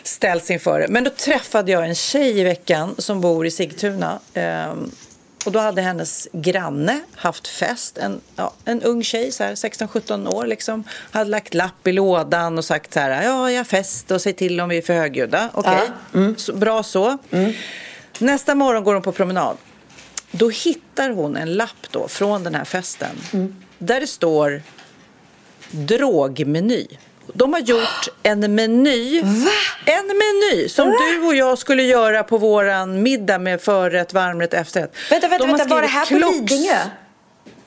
ställs inför det. Men då träffade jag en tjej i veckan som bor i Sigtuna. ehm, Och då hade hennes granne haft fest, en, ja, en ung tjej, så här 16-17 år, liksom, hade lagt lapp i lådan och sagt så här, ja, jag har fest och säg till om vi är för högljudda. Okej, så, bra så. Nästa morgon går hon på promenad. Då hittar hon en lapp då från den här festen där det står drogmeny. De har gjort en meny. En meny som du och jag skulle göra på våran middag med förrätt, varmrätt, efterrätt. Vänta, vänta, vänta. Var det här på Lidingö?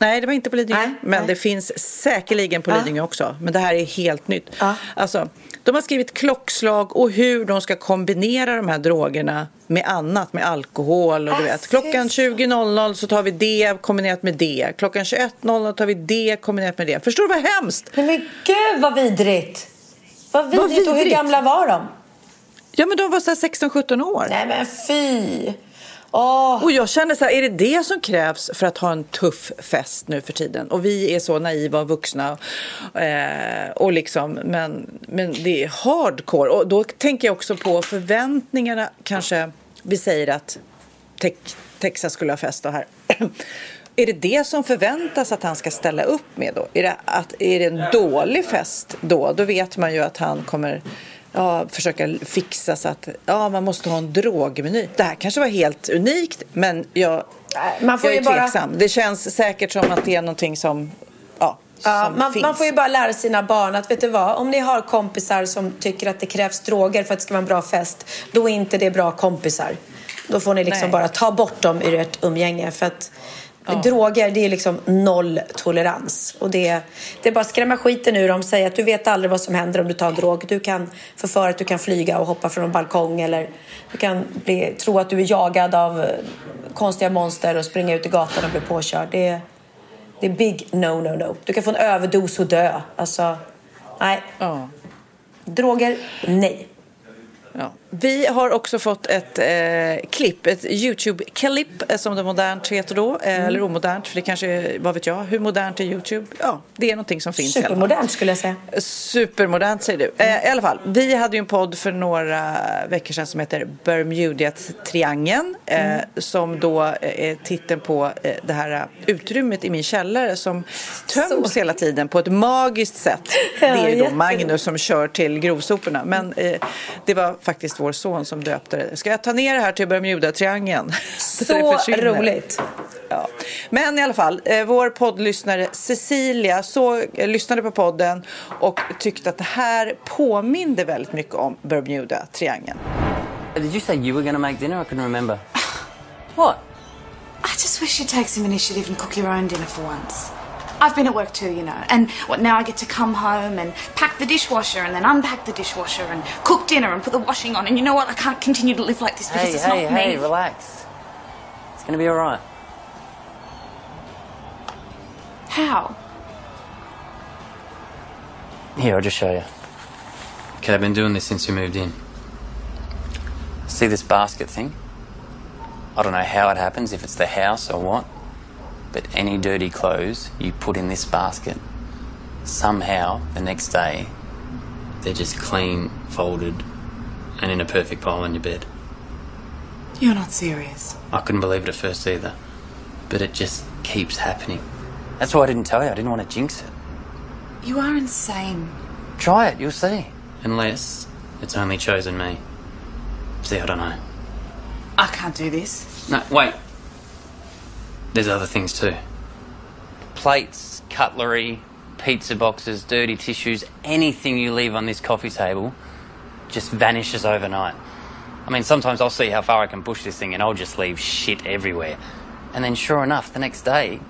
Nej, det var inte på Lidingö. Nej, men nej. det finns säkerligen på Lidingö också. Men det här är helt nytt. Ja. Alltså, de har skrivit klockslag och hur de ska kombinera de här drogerna med annat, med alkohol och du vet. Klockan 20.00 så tar vi det kombinerat med det. Klockan 21.00 tar vi det kombinerat med det. Förstår du vad hemskt? Nej, men gud vad vidrigt! Vad vidrigt. Vad Och hur vidrigt. gamla var de? Ja, men de var så här 16-17 år. Nej men fy! Åh. Och jag känner så här, är det det som krävs för att ha en tuff fest nu för tiden? Och vi är så naiva och vuxna. Eh, och liksom, men, men det är hardcore. Och då tänker jag också på förväntningarna. Kanske vi säger att Tex- Texas skulle ha fest och här. *clears throat* Är det det som förväntas att han ska ställa upp med då? Är det, att, är det en dålig fest då? Då vet man ju att han kommer ja, försöka fixa så att ja, man måste ha en drogmeny. Det här kanske var helt unikt, men jag, Man får jag är ju bara- tveksam. Det känns säkert som att det är någonting som, ja, man, man får ju bara lära sina barn att vet du vad, om ni har kompisar som tycker att det krävs droger för att det ska vara en bra fest, då är inte det bra kompisar. Då får ni liksom Nej. bara ta bort dem ur ert umgänge. För att droger, det är liksom noll tolerans. Och det, det är bara att skrämma skiten ur dem. Säga att du vet aldrig vad som händer om du tar en drog. Du kan förföra att du kan flyga och hoppa från en balkong. Eller du kan bli, tro att du är jagad av eh, konstiga monster och springa ut i gatan och bli påkörd. Det är, det är big no, no, no. Du kan få en överdos och dö. Alltså, nej. Ja. Droger, nej. Ja. Vi har också fått ett eh, klipp, ett YouTube-klipp eh, som det modernt heter då, eh, Mm. eller omodernt, för det kanske, är- vad vet jag, hur modernt är YouTube? Ja, det är någonting som finns. Supermodernt skulle jag säga. Supermodernt säger du. Eh, I alla fall, vi hade ju en podd för några veckor sedan som heter Bermuda-triangeln. Eh, Som då eh, är titeln på eh, det här utrymmet i min källare som töms hela tiden på ett magiskt sätt. *laughs* Det är ju då. Magnus som kör till grovsoporna. Men det var faktiskt vår son som döpte det. Ska jag ta ner det här till Bermuda-triangeln? *laughs* Så roligt. Ja. Men i alla fall, eh, vår poddlyssnare Cecilia så, eh, lyssnade på podden och tyckte att det här påminde väldigt mycket om Bermuda-triangeln. Did you say you were going to make dinner? I couldn't remember. *sighs* what? I just wish you'd take some initiative and cook your own dinner for once. I've been at work too, you know, and what now I get to come home and pack the dishwasher and then unpack the dishwasher and cook dinner and put the washing on. And you know what? I can't continue to live like this because Hey, it's hey, not hey, me. relax. It's going to be all right. How? Here, I'll just show you. Okay, I've been doing this since we moved in. See this basket thing? I don't know how it happens, if it's the house or what, but any dirty clothes you put in this basket, somehow the next day they're just clean, folded, and in a perfect pile on your bed. You're not serious. I couldn't believe it at first either, but it just keeps happening. That's why I didn't tell you. I didn't want to jinx it. You are insane. Try it, you'll see. Unless it's only chosen me. See, I don't know. I can't do this. No, wait. There's other things too. Plates, cutlery, pizza boxes, dirty tissues, anything you leave on this coffee table just vanishes overnight. I mean, sometimes I'll see how far I can push this thing and I'll just leave shit everywhere. And then, sure enough, the next day,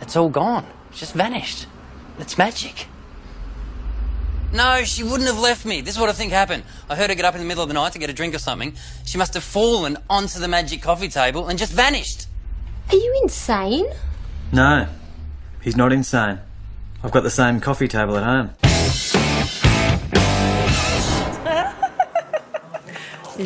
it's all gone. It's just vanished. It's magic. No, she wouldn't have left me. This is what I think happened. I heard her get up in the middle of the night to get a drink or something. She must have fallen onto the magic coffee table and just vanished. Are you insane? No, he's not insane. I've got the same coffee table at home. *laughs*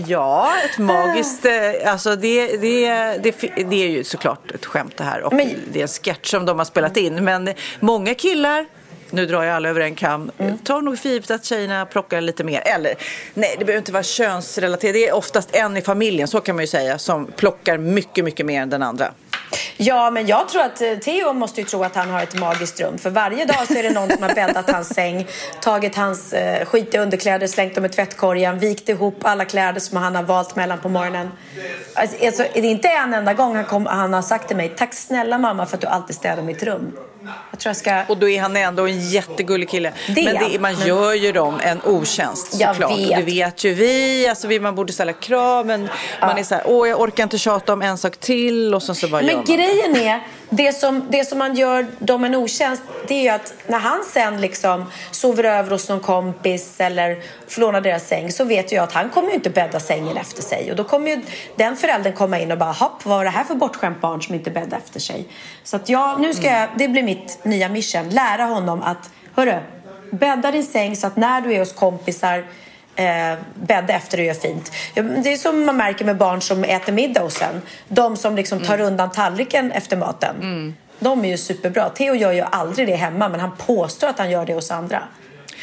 Ja, ett magiskt... eh, Alltså det, det, det, det är ju såklart ett skämt det här och Men- det är en sketch som de har spelat in. Men många killar, nu drar jag alla över en kam, Mm. tar nog för givet att tjejerna plockar lite mer. Eller nej, det behöver inte vara könsrelaterat. Det är oftast en i familjen, så kan man ju säga, som plockar mycket, mycket mer än den andra. Ja, men jag tror att eh, Theo måste ju tro att han har ett magiskt rum. För varje dag så är det någon som har bäddat hans säng, tagit hans eh, skitiga underkläder, slängt dem i tvättkorgen, vikt ihop alla kläder som han har valt mellan på morgonen. Alltså, alltså, det är inte en enda gång han, kom, han har sagt till mig, tack snälla mamma för att du alltid städar mitt rum. Jag tror jag ska... Och då är han ändå en jättegullig kille. Det men det, man men- gör ju dem en otjänst såklart. vet. Det vet ju vi. Alltså, vi. Man borde ställa krav men man är så här, åh jag orkar inte tjata om en sak till och sen så bara gör Men man. grejen är, det som, det som man gör dem en otjänst, det är ju att när han sen liksom sover över hos någon kompis eller får låna deras säng så vet jag att han kommer ju inte bädda sängen efter sig. Och då kommer ju den föräldern komma in och bara, hopp, vad var det här för bortskämt barn som inte bäddar efter sig? Så att jag, nu ska jag, det blir mitt nya mission, lära honom att, hörru, bädda din säng så att när du är hos kompisar eh, bädda efter och gör fint. Det är som man märker med barn som äter middag och sen. De som liksom tar undan tallriken efter maten. De är ju superbra. Theo gör ju aldrig det hemma men han påstår att han gör det hos andra.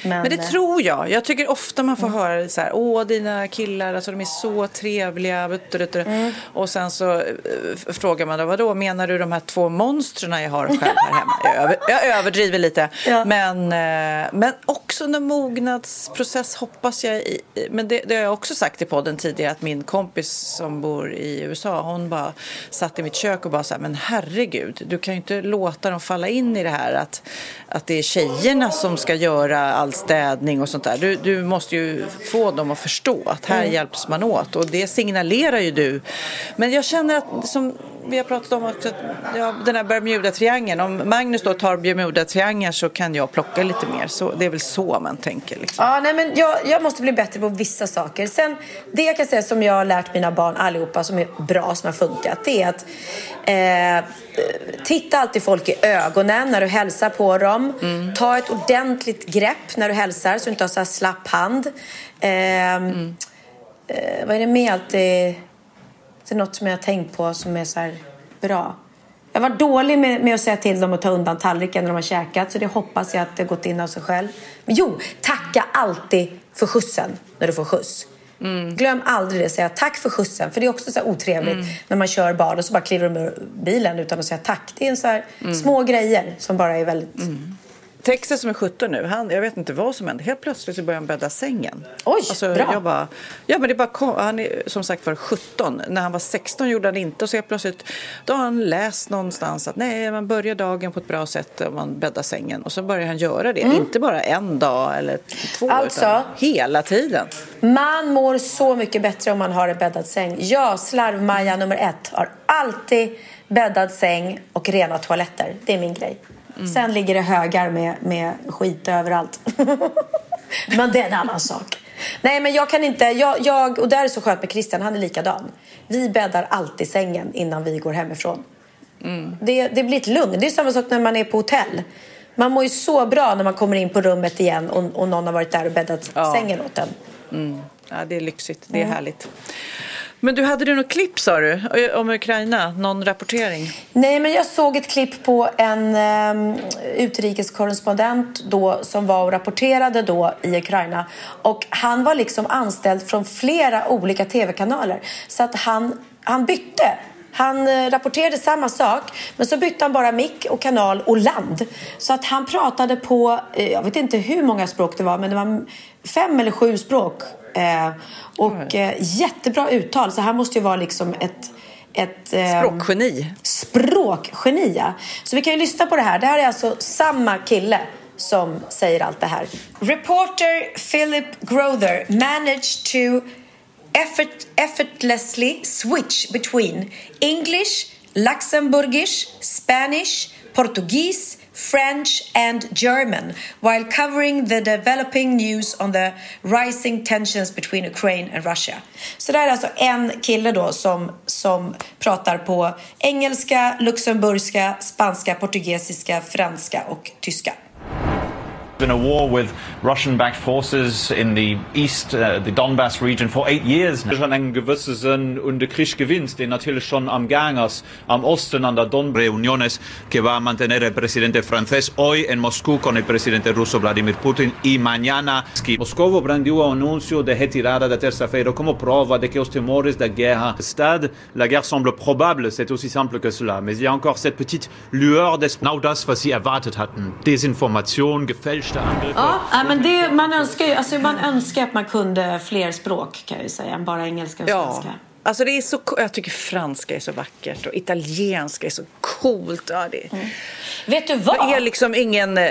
Men, Men det eh, tror jag. Jag tycker ofta man får höra det så här, åh dina killar, alltså de är så trevliga. Mm. Och sen så eh, frågar man då, vadå, menar du de här två monstren jag har själv här hemma? Jag, över, jag överdriver lite. Ja. Men, eh, men också en mognadsprocess hoppas jag i. Men det, det har jag också sagt i podden tidigare att min kompis som bor i USA, hon bara satt i mitt kök och bara så här, men herregud, du kan ju inte låta dem falla in i det här att, att det är tjejerna som ska göra all städning och sånt där. Du, du måste ju få dem att förstå att här hjälps man åt och det signalerar ju du. Men jag känner att som vi har pratat om också, att, ja, den här Bermuda-triangeln. Om Magnus då tar Bermuda-triangeln så kan jag plocka lite mer. Så, det är väl så man tänker. Liksom. Ja, nej, men jag, jag måste bli bättre på vissa saker. Sen, det jag kan säga som jag har lärt mina barn allihopa som är bra, som har funkat, det är att eh, titta alltid folk i ögonen när du hälsar på dem. Ta ett ordentligt grepp när du hälsar så du inte har så slapp hand. Eh, Eh, vad är det mer alltid? Det är något som jag har tänkt på som är så bra. Jag var dålig med, med att säga till dem att ta undan tallriken när de har käkat. Så det hoppas jag att det har gått in av sig själv. Men jo, tacka alltid för skjutsen när du får skjuts. Glöm aldrig det. Säga tack för skjutsen. För det är också så otrevligt när man kör barn och så bara kliver de ur bilen utan att säga tack. Det är en så här små grejer som bara är väldigt... Texas som är 17 nu, han, jag vet inte vad som hände. Helt plötsligt så började han bädda sängen. Oj, alltså, bra. Jag bara, ja, men det bara kom, han är som sagt var 17. När han var 16 gjorde han det inte. Och så helt plötsligt då har han läst någonstans att nej, man börjar dagen på ett bra sätt om man bäddar sängen. Och så börjar han göra det. Inte bara en dag eller två, Alltså- utan hela tiden. Man mår så mycket bättre om man har en bäddad säng. Jag, slarvmaja nummer ett, har alltid bäddad säng och rena toaletter. Det är min grej. Sen ligger det högar med, med skit överallt. *laughs* men det är en annan sak. Nej, men jag kan inte... Jag, jag, och där är så skönt med Christian, han är likadan. Vi bäddar alltid sängen innan vi går hemifrån. Det, det blir ett lugn. Det är samma sak när man är på hotell. Man mår ju så bra när man kommer in på rummet igen och, och någon har varit där och bäddat Ja. sängen åt en. Ja, det är lyxigt. Det är härligt. Men du, hade du något klipp sa du eh, om Ukraina? Någon rapportering? Nej, men jag såg ett klipp på en um, utrikeskorrespondent då som var och rapporterade då i Ukraina. Och han var liksom anställd från flera olika tv-kanaler. Så att han, han bytte. Han eh, rapporterade samma sak, men så bytte han bara mick och kanal och land. Så att han pratade på, eh, jag vet inte hur många språk det var, men det var fem eller sju språk. Eh, och jättebra uttal, så han måste ju vara liksom ett ett eh, Språkgeni. språkgeni. ja. Så vi kan ju lyssna på det här. Det här är alltså samma kille som säger allt det här. Reporter Philip Grother managed to effort, effortlessly switch between English, Luxembourgish, Spanish, Portuguese, French and German while covering the developing news on the rising tensions between Ukraine and Russia. Så det är alltså en kille då som, som pratar på engelska, luxemburgska, spanska, portugisiska, franska och tyska. Been a war with Russian-backed forces in the east, uh, the Donbass region, for eight years. schon einen gewissen und der Krieg gewinnt, den natürlich schon am Gang ist, am Osten an der Donbass. reuniones que va a mantener el presidente francés hoy en Moscú con el presidente ruso Vladimir Putin y mañana. Moscovo brandiu o anúncio de retirada da terça-feira como prova de que os temores da guerra Stade, la guerre semble probable, c'est aussi simple que cela. Mais il y a encore cette petite lueur d'espoir. Genau das, was sie erwartet hatten. Desinformation, gefälschte Angriffe. Ja, ja, men det, man, önskar ju, alltså man önskar att man kunde fler språk kan jag ju säga än bara engelska och Ja. svenska. Alltså det är så, jag tycker franska är så vackert och italienska är så coolt. Ja, det, Vet du vad? Jag är liksom ingen eh,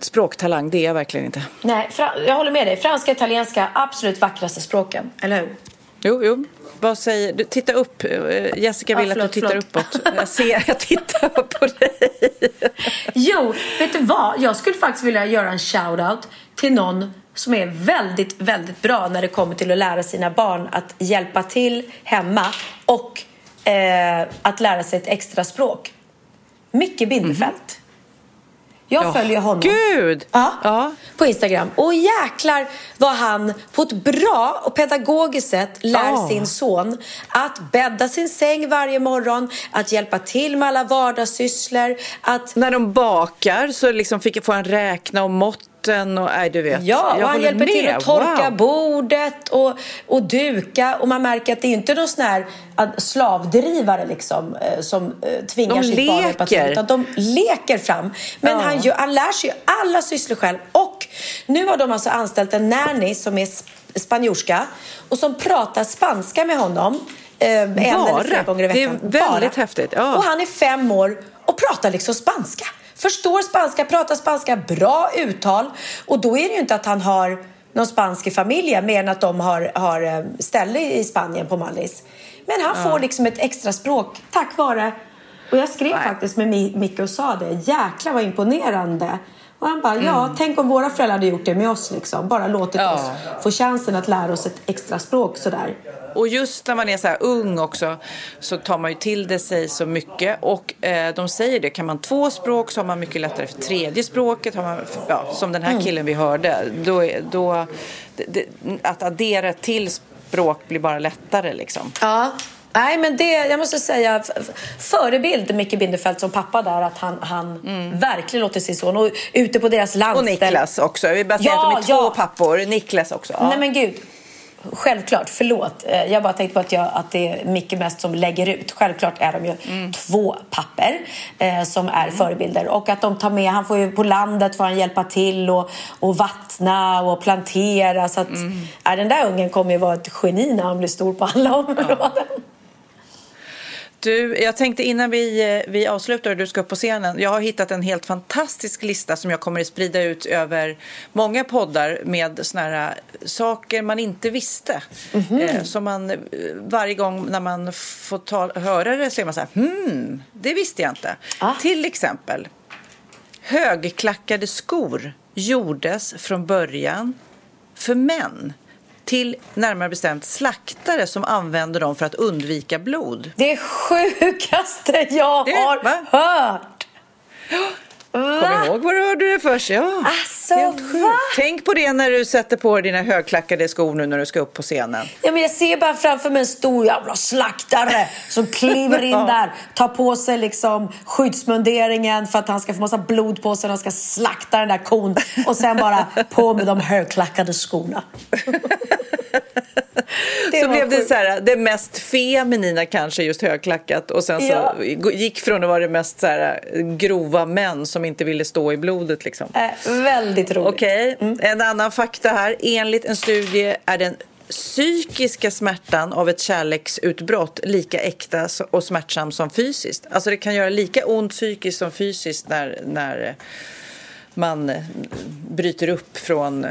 språktalang, det är jag verkligen inte. Nej, fra, jag håller med dig. Franska och italienska, absolut vackraste språken. Eller hur? Jo, jo. Vad säger du? Titta upp. Eh, Jessica Ja, vill förlåt, att du tittar förlåt. uppåt. Jag ser, jag tittar på dig. Jo, vet du vad? Jag skulle faktiskt vilja göra en shout-out till någon som är väldigt, väldigt bra när det kommer till att lära sina barn att hjälpa till hemma och eh, att lära sig ett extra språk. Micke Bindefeld. Jag Ja, följer honom. Gud! Ja, På Instagram. Och jäklar vad han på ett bra och pedagogiskt sätt lär Ja. sin son att bädda sin säng varje morgon, att hjälpa till med alla vardagssysslor, att När de bakar så liksom fick, får han räkna om måtten och nej, du vet. Ja, och han hjälper till med. att torka Wow. bordet och, och duka. Och man märker att det är inte någon sån här slavdrivare liksom, eh, som eh, tvingar De sitt barn att till. Utan de leker fram. Men Ja. han, gör, han lär sig ju alla sysslor själv. Och nu har de alltså anställt en nanny som är sp- spanjorska och som pratar spanska med honom. Eh, en eller flera gånger i Det är veckan. väldigt Bara. häftigt. Ja. Och han är fem år och pratar liksom spanska. Förstår spanska, pratar spanska, bra uttal. Och då är det ju inte att han har någon spansk i familjen mer än att de har, har eh, ställe i Spanien på Mallis. Men han Ja. får liksom ett extra språk tack vare... Och jag skrev faktiskt med Mi- Micke och sa det. Jäklar vad imponerande. Och han bara, ja, Mm. tänk om våra föräldrar hade gjort det med oss. Liksom. Bara låtit Ja. oss få chansen att lära oss ett extra språk sådär. Och just när man är så här ung också så tar man ju till det sig så mycket. Och eh, de säger det, kan man två språk så har man mycket lättare för tredje språket. Har man, ja, som den här Mm. killen vi hörde. Då, då, det, att addera till bråk blir bara lättare liksom. Ja. Nej, men det, jag måste säga, förebild Micke Bindefeld som pappa där, att han, han verkligen låter sin son, och ute på deras Mm. Och. Niklas också. Vi bara säga Ja, att de är ja. två pappor. Niklas också. Ja. Nej men gud. Självklart, förlåt. Eh, Jag bara tänkte på att, jag, att det är Micke mest som lägger ut. Självklart är de ju Mm. två papper eh, som är förebilder. Och att de tar med, han får ju på landet får han hjälpa till och, och vattna och plantera. Så att, Mm. äh, den där ungen kommer ju vara ett geni när han blir stor på alla områden. Du, jag tänkte innan vi, eh, vi avslutar och du ska upp på scenen. Jag har hittat en helt fantastisk lista som jag kommer att sprida ut över många poddar med såna här eh, saker man inte visste. Mhm. Eh, som man eh, varje gång när man får ta, höra det så är man så här, hmm, det visste jag inte. Ah. Till exempel, högklackade skor gjordes från början för män till närmare bestämt slaktare som använder dem för att undvika blod. Det sjukaste jag Det- har va? hört! Kom ihåg var du hörde det först. Ja. Alltså, Helt sjukt. va? Tänk på det när du sätter på dig dina högklackade skor nu när du ska upp på scenen. Ja, men jag ser bara framför mig en stor jävla slaktare som kliver in *laughs* där, tar på sig liksom skyddsmunderingen för att han ska få massa blod på sig när han ska slakta den där kon och sen bara på med de högklackade skorna. *laughs* *laughs* Det så blev det så här, det mest feminina kanske, just högklackat. Och sen så Ja. gick från att vara det mest så här, grova män som inte ville stå i blodet. Liksom. Äh, väldigt roligt. Okej, en annan fakta här. Enligt en studie är den psykiska smärtan av ett kärleksutbrott lika äkta och smärtsam som fysiskt. Alltså det kan göra lika ont psykiskt som fysiskt när, när man bryter upp från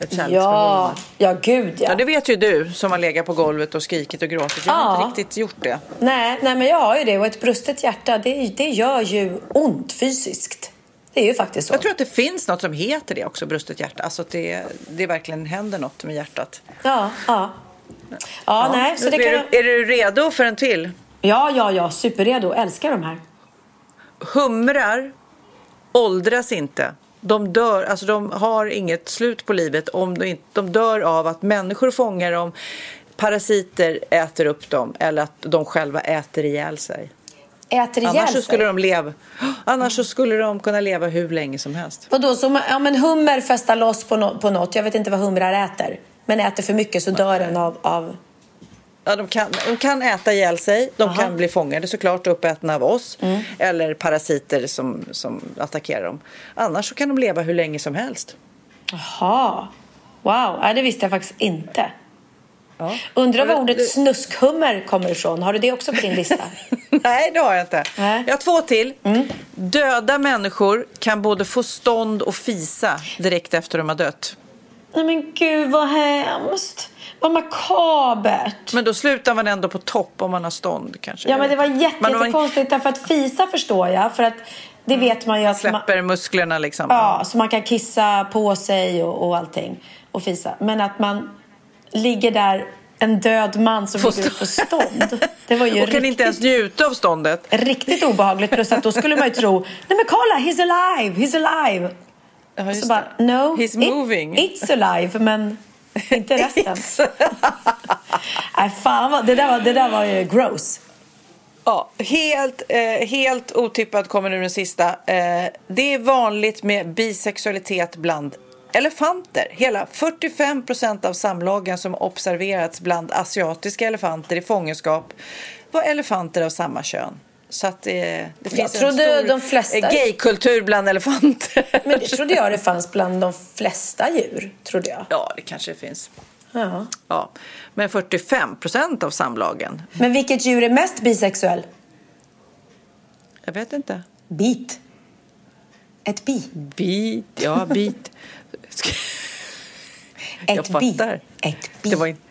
ett Ja, kärleksförhållande. ja gud ja. Ja, det vet ju du som har legat på golvet och skrikit och gråtit. Jag har Ja. inte riktigt gjort det. Nej, nej, men jag har ju det och ett brustet hjärta det, det gör ju ont fysiskt. Det är ju faktiskt så. Jag tror att det finns något som heter det också, brustet hjärta. Alltså att det, det verkligen händer något med hjärtat. Ja, ja. Ja, nej, så det är, kan... du, är du redo för en till? Ja, ja, ja, superredo. Älskar de här. Humrar åldras inte. De dör, alltså de har inget slut på livet. Om de, inte, de dör av att människor fångar dem, parasiter äter upp dem eller att de själva äter ihjäl sig. Äter ihjäl Annars sig. skulle de leva, annars så skulle de kunna leva hur länge som helst. Vadå, så ja, men hummer festar loss på, no, på något. Jag vet inte vad humrar äter. Men äter för mycket så dör den av... av... Ja, de, kan, de kan äta ihjäl sig, de kan bli fångade såklart och uppätna av oss Mm. eller parasiter som, som attackerar dem. Annars så kan de leva hur länge som helst. Jaha. Wow, nej, det visste jag faktiskt inte. Undrar var ordet snuskhummer kommer ifrån. Har du det också på din lista? *laughs* Nej, det har jag inte. Nej. Jag har två till. Mm. Döda människor kan både få stånd och fisa direkt efter de har dött. nej men gud vad hemskt. Vad makabert. Men då slutar man ändå på topp om man har stånd kanske. Ja men det var man jättekonstigt därför att fisa förstår jag. För att det vet man ju att man, släpper musklerna liksom. Ja, så man kan kissa på sig och, och allting. Och fisa. Men att man ligger där, en död man som ligger på stånd. Det var ju *laughs* och kan riktigt, inte ens njuta av ståndet. riktigt obehagligt. Plus att då skulle man ju tro, nej men kolla, he's alive, he's alive. Ja, så bara, no, He's it- moving. it's alive, men inte resten. *laughs* nej, fan vad, det där var, det där var ju gross. Ja, helt, eh, helt otippad kommer nu den sista. Eh, det är vanligt med bisexualitet bland elefanter. Hela 45 procent av samlagen som observerats bland asiatiska elefanter i fångenskap var elefanter av samma kön. Så att eh, det finns en trodde stor de flesta- eh, gaykultur bland elefanter. Men det trodde jag det fanns bland de flesta djur, trodde jag. Ja, det kanske finns. Ja. Ja. Men 45 procent av samlagen, Men vilket djur är mest bisexuell? jag vet inte. Bit. Ett bi. Bit, ja bit. Jag Ett bi. fattar. Ett bi. Det var, inte,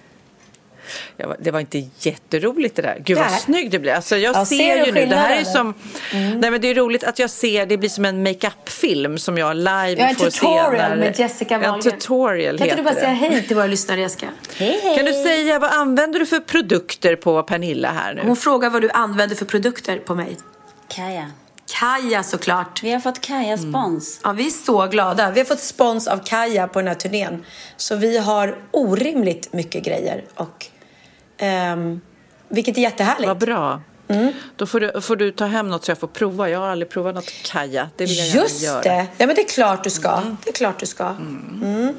jag det var inte jätteroligt det där. Gud vad snygg det blir. Alltså jag Ja, ser, ser du ju nu, det här är som... Nej men det är roligt att jag ser, det blir som en makeup-film som jag live Jag en får se. tutorial när- med Jessica En Wahlgren. tutorial Kan inte du bara säga hej till våra lyssnare, Jessica? Hej, hej. Kan du säga, vad använder du för produkter på Pernilla här nu? Hon frågar vad du använder för produkter på mig. Kaja. Kaja såklart. Vi har fått Kaja spons. Ja, vi är så glada. Vi har fått spons av Kaja på den här turnén. Så vi har orimligt mycket grejer. Och, ehm, vilket är jättehärligt. Vad bra. Då får du, får du ta hem något så jag får prova. Jag har aldrig provat något kaja. Det vill jag gärna Just göra. det. Ja, men det är klart du ska. Det är klart du ska. Mm.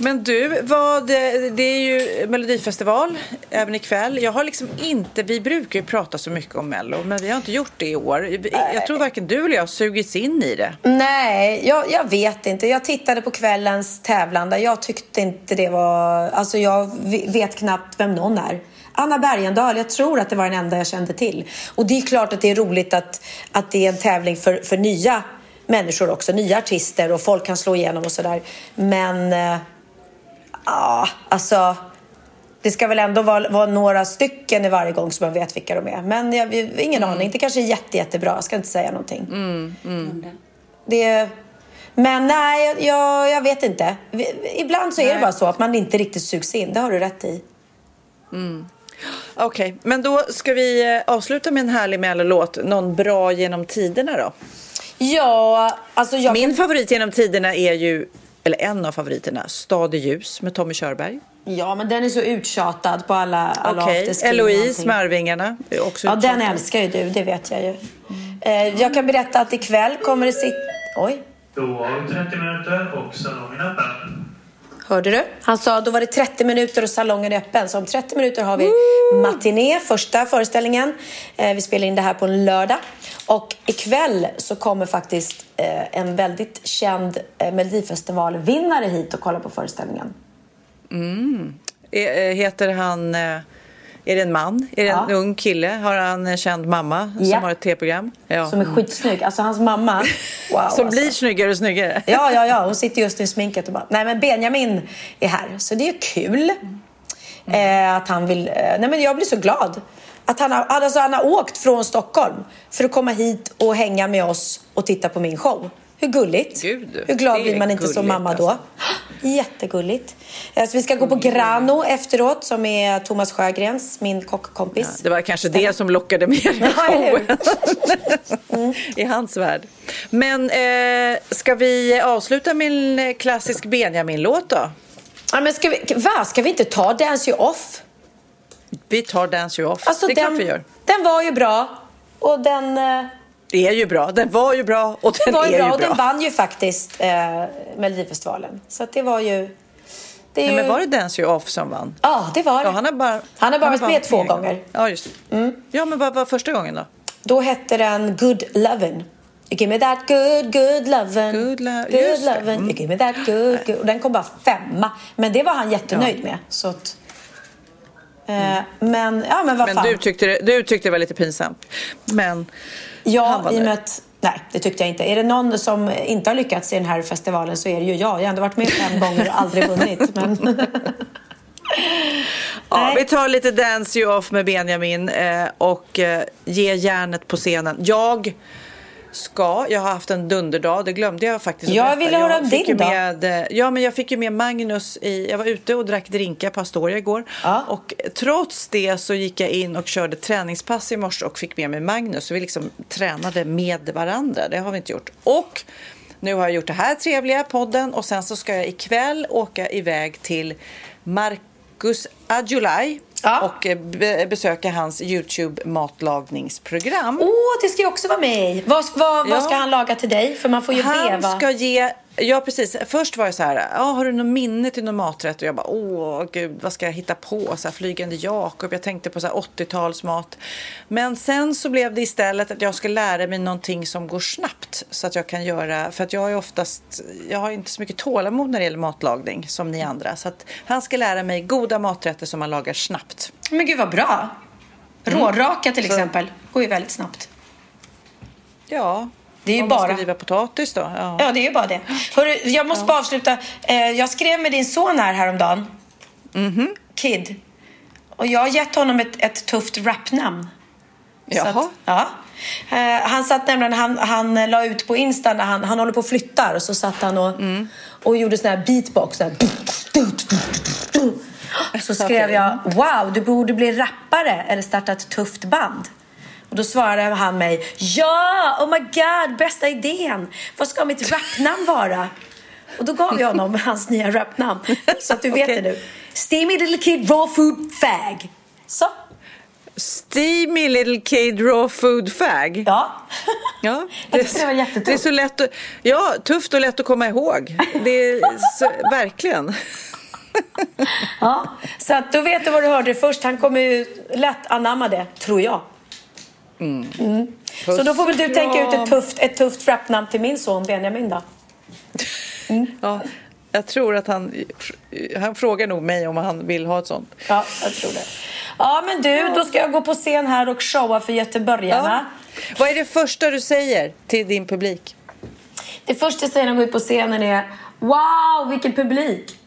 Men du, vad, det är ju Melodifestival även ikväll. Jag har liksom inte, vi brukar ju prata så mycket om Mello, men vi har inte gjort det i år. Jag tror varken du eller jag har sugits in i det. Nej, jag, jag vet inte. Jag tittade på kvällens tävlande. Jag tyckte inte det var... Alltså jag vet knappt vem någon är. Anna Bergendahl, jag tror att det var den enda jag kände till. Och det är klart att det är roligt att, att det är en tävling för, för nya människor också. Nya artister och folk kan slå igenom och sådär. Men... Eh, Ja, alltså... Det ska väl ändå vara, vara några stycken i varje gång som man vet vilka de är. Men jag ingen aning. Det kanske är jätte, jättebra. Jag ska inte säga någonting. Det... Men nej, jag, jag, vet inte. Ibland så är det Nej. bara så att man inte riktigt sugs in. Det har du rätt i. Okej, men då ska vi eh, avsluta med en härlig Mello-låt. Någon bra genom tiderna då? Ja, alltså jag... Min favorit genom tiderna är ju, eller en av favoriterna, Stad i ljus med Tommy Körberg. Ja, men den är så uttjatad på alla, alla Okej, och Eloise med Arvingarna. är Också Ja, den älskar ju du. Det vet jag ju. Eh, jag kan berätta att ikväll kommer det sitta... Oj. Då har vi 30 minuter och salongen är öppen. Hörde du? Han sa då var det 30 minuter och salongen är öppen. Så om 30 minuter har vi matiné, första föreställningen. Eh, vi spelar in det här på en lördag. Och ikväll så kommer faktiskt eh, en väldigt känd eh, Melodifestivalvinnare hit och kolla på föreställningen. Mm. E- eh, Heter han... Är det en man? Är det en Ja. ung kille? Har han en känd mamma Ja. som har ett tv-program? Ja. Som är skitsnygg. Alltså hans mamma. *laughs* Wow, Som alltså. blir snyggare och snyggare. Ja, ja, ja. Hon *laughs* sitter just i sminket och bara... Nej, men Benjamin är här. Så det är ju kul. Eh, att han vill... Eh, nej, men jag blir så glad. Att han har, alltså, han har åkt från Stockholm för att komma hit och hänga med oss och titta på min show. Hur gulligt? Gud, Hur glad blir man inte som gulligt, mamma då? alltså. *gasps* Jättegulligt. Så vi ska gå på Grano efteråt som är Thomas Sjögrens, min kockkompis. Det var kanske det som lockade med i *laughs* Ja, showen. *laughs* I hans värld. Men eh, ska vi avsluta med en eh, klassisk Benjamin-låt då? Ja, men ska, vi, va? ska vi inte ta Dance You Off? Vi tar Dance You Off. Alltså, det är den, klart vi gör. Den var ju bra. Och den... eh, Det är ju bra. Den var ju bra och den, Den var ju är bra ju och bra. den vann ju faktiskt eh, Melodifestivalen. Så det var ju... Det Nej, ju... men var det Dance You Off som vann? Ja, det var det. Ja, han har bara, Han har bara varit med två gånger. Ja, just det. Ja, men vad var första gången då? Då hette den Good Lovin'. You give me that good, good lovin'. Good lo- good lovin'. You give me that good, good. Och den kom bara femma. Men det var han jättenöjd med. Så att, eh, men, ja men vad Men fan. du tyckte, det- du tyckte det var lite pinsamt. Men Ja, i och med att... Nej, det tyckte jag inte. Är det någon som inte har lyckats i den här festivalen så är det ju jag. Jag har ändå varit med fem gånger och aldrig vunnit. *laughs* Men... Ja, vi tar lite Dance You Off med Benjamin eh, och eh, ge järnet på scenen. Jag ska, jag har haft en dunderdag, det glömde jag faktiskt Jag ville höra om din ju dag. med, eh, Ja, men jag fick ju med Magnus i, jag var ute och drack drinkar på Astoria igår. Och trots det så gick jag in och körde träningspass i morse och fick med mig Magnus. Så vi liksom tränade med varandra, det har vi inte gjort. Och nu har jag gjort det här trevliga podden och sen så ska jag ikväll åka iväg till Marcus Adjulaj och eh, be- besöka hans Youtube-matlagningsprogram. Åh, det ska jag också vara med i. Vad, vad, vad Ja. ska han laga till dig? För man får ju Han beva. ska ge... Ja, precis. Först var det så här, ja, har du något minne till någon maträtt? Och jag bara, åh gud, vad ska jag hitta på? Så här, Flygande Jakob, jag tänkte på så här 80-talsmat. Men sen så blev det istället att jag ska lära mig någonting som går snabbt. Så att jag kan göra, för att jag är oftast, jag har inte så mycket tålamod när det gäller matlagning som ni andra. Så att han ska lära mig goda maträtter som man lagar snabbt. Men gud vad bra. Mm. Råraka till Så- exempel. går ju väldigt snabbt. Ja, Det är ju om man bara... ska riva potatis då. Ja. Ja, det är ju bara det. Hörru, jag måste bara avsluta. Eh, jag skrev med din son här häromdagen. Mhm. Kid. Och jag har gett honom ett, ett tufft rapnamn. Jaha. Att, ja. Eh, han satt nämligen, han, han la ut på Insta när han, han håller på och flyttar och så satt han och, Mm. och gjorde sån här beatbox. Sån här. Så skrev jag, wow, du borde bli rappare eller starta ett tufft band. Och då svarade han mig, ja, oh my god, bästa idén. Vad ska mitt rapnamn vara? Och då gav jag honom hans nya rapnamn. Så att du vet *laughs* det nu. Steamy little kid raw food fag. Så. Steamy little kid raw food fag. Ja. *laughs* ja Jag tyckte det var jättetufft. Det är så lätt att, ja, tufft och lätt att komma ihåg. Det är så, *laughs* verkligen. Ja, så att då vet du vad du hörde först. Han kommer ju lätt anamma det, tror jag. Mm. Så då får väl du tänka ut ett tufft, ett tufft rapnamn till min son Benjamin då. *laughs* Ja, jag tror att han, han frågar nog mig om han vill ha ett sånt. Ja, jag tror det. Ja, men du, då ska jag gå på scen här och showa för göteborgarna. Ja. Vad är det första du säger till din publik? Det första jag säger när jag går ut på scenen är Wow, vilken publik!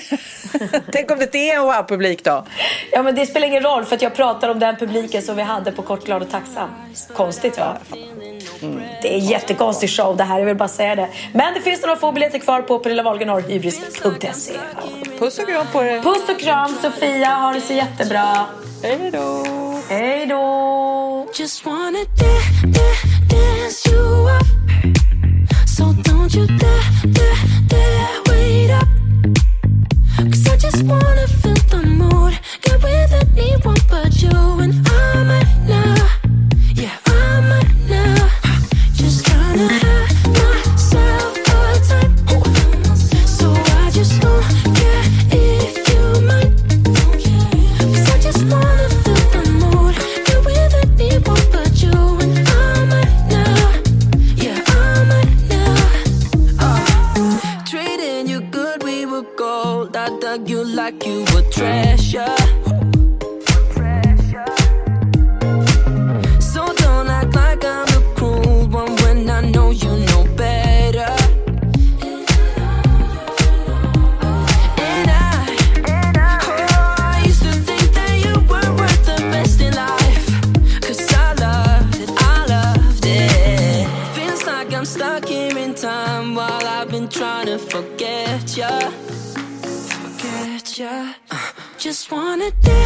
*laughs* Tänk om det inte är en wow-publik då? Ja, men det spelar ingen roll för att jag pratar om den publiken som vi hade på Kort, glad och tacksam. Konstigt va? Mm. Det är en jättekonstig show det här, jag vill bara säga det. Men det finns några få biljetter kvar på Pernilla Wahlgren har hybris.se. Puss och kram på dig. Puss och kram Sofia, ha det så jättebra. Hej då. Hej då. Just wanna da- da- dance you up. So don't you dare, dare, dare wait up. Just wanna feel the mood. Get with anyone but you. And I might now, just wanna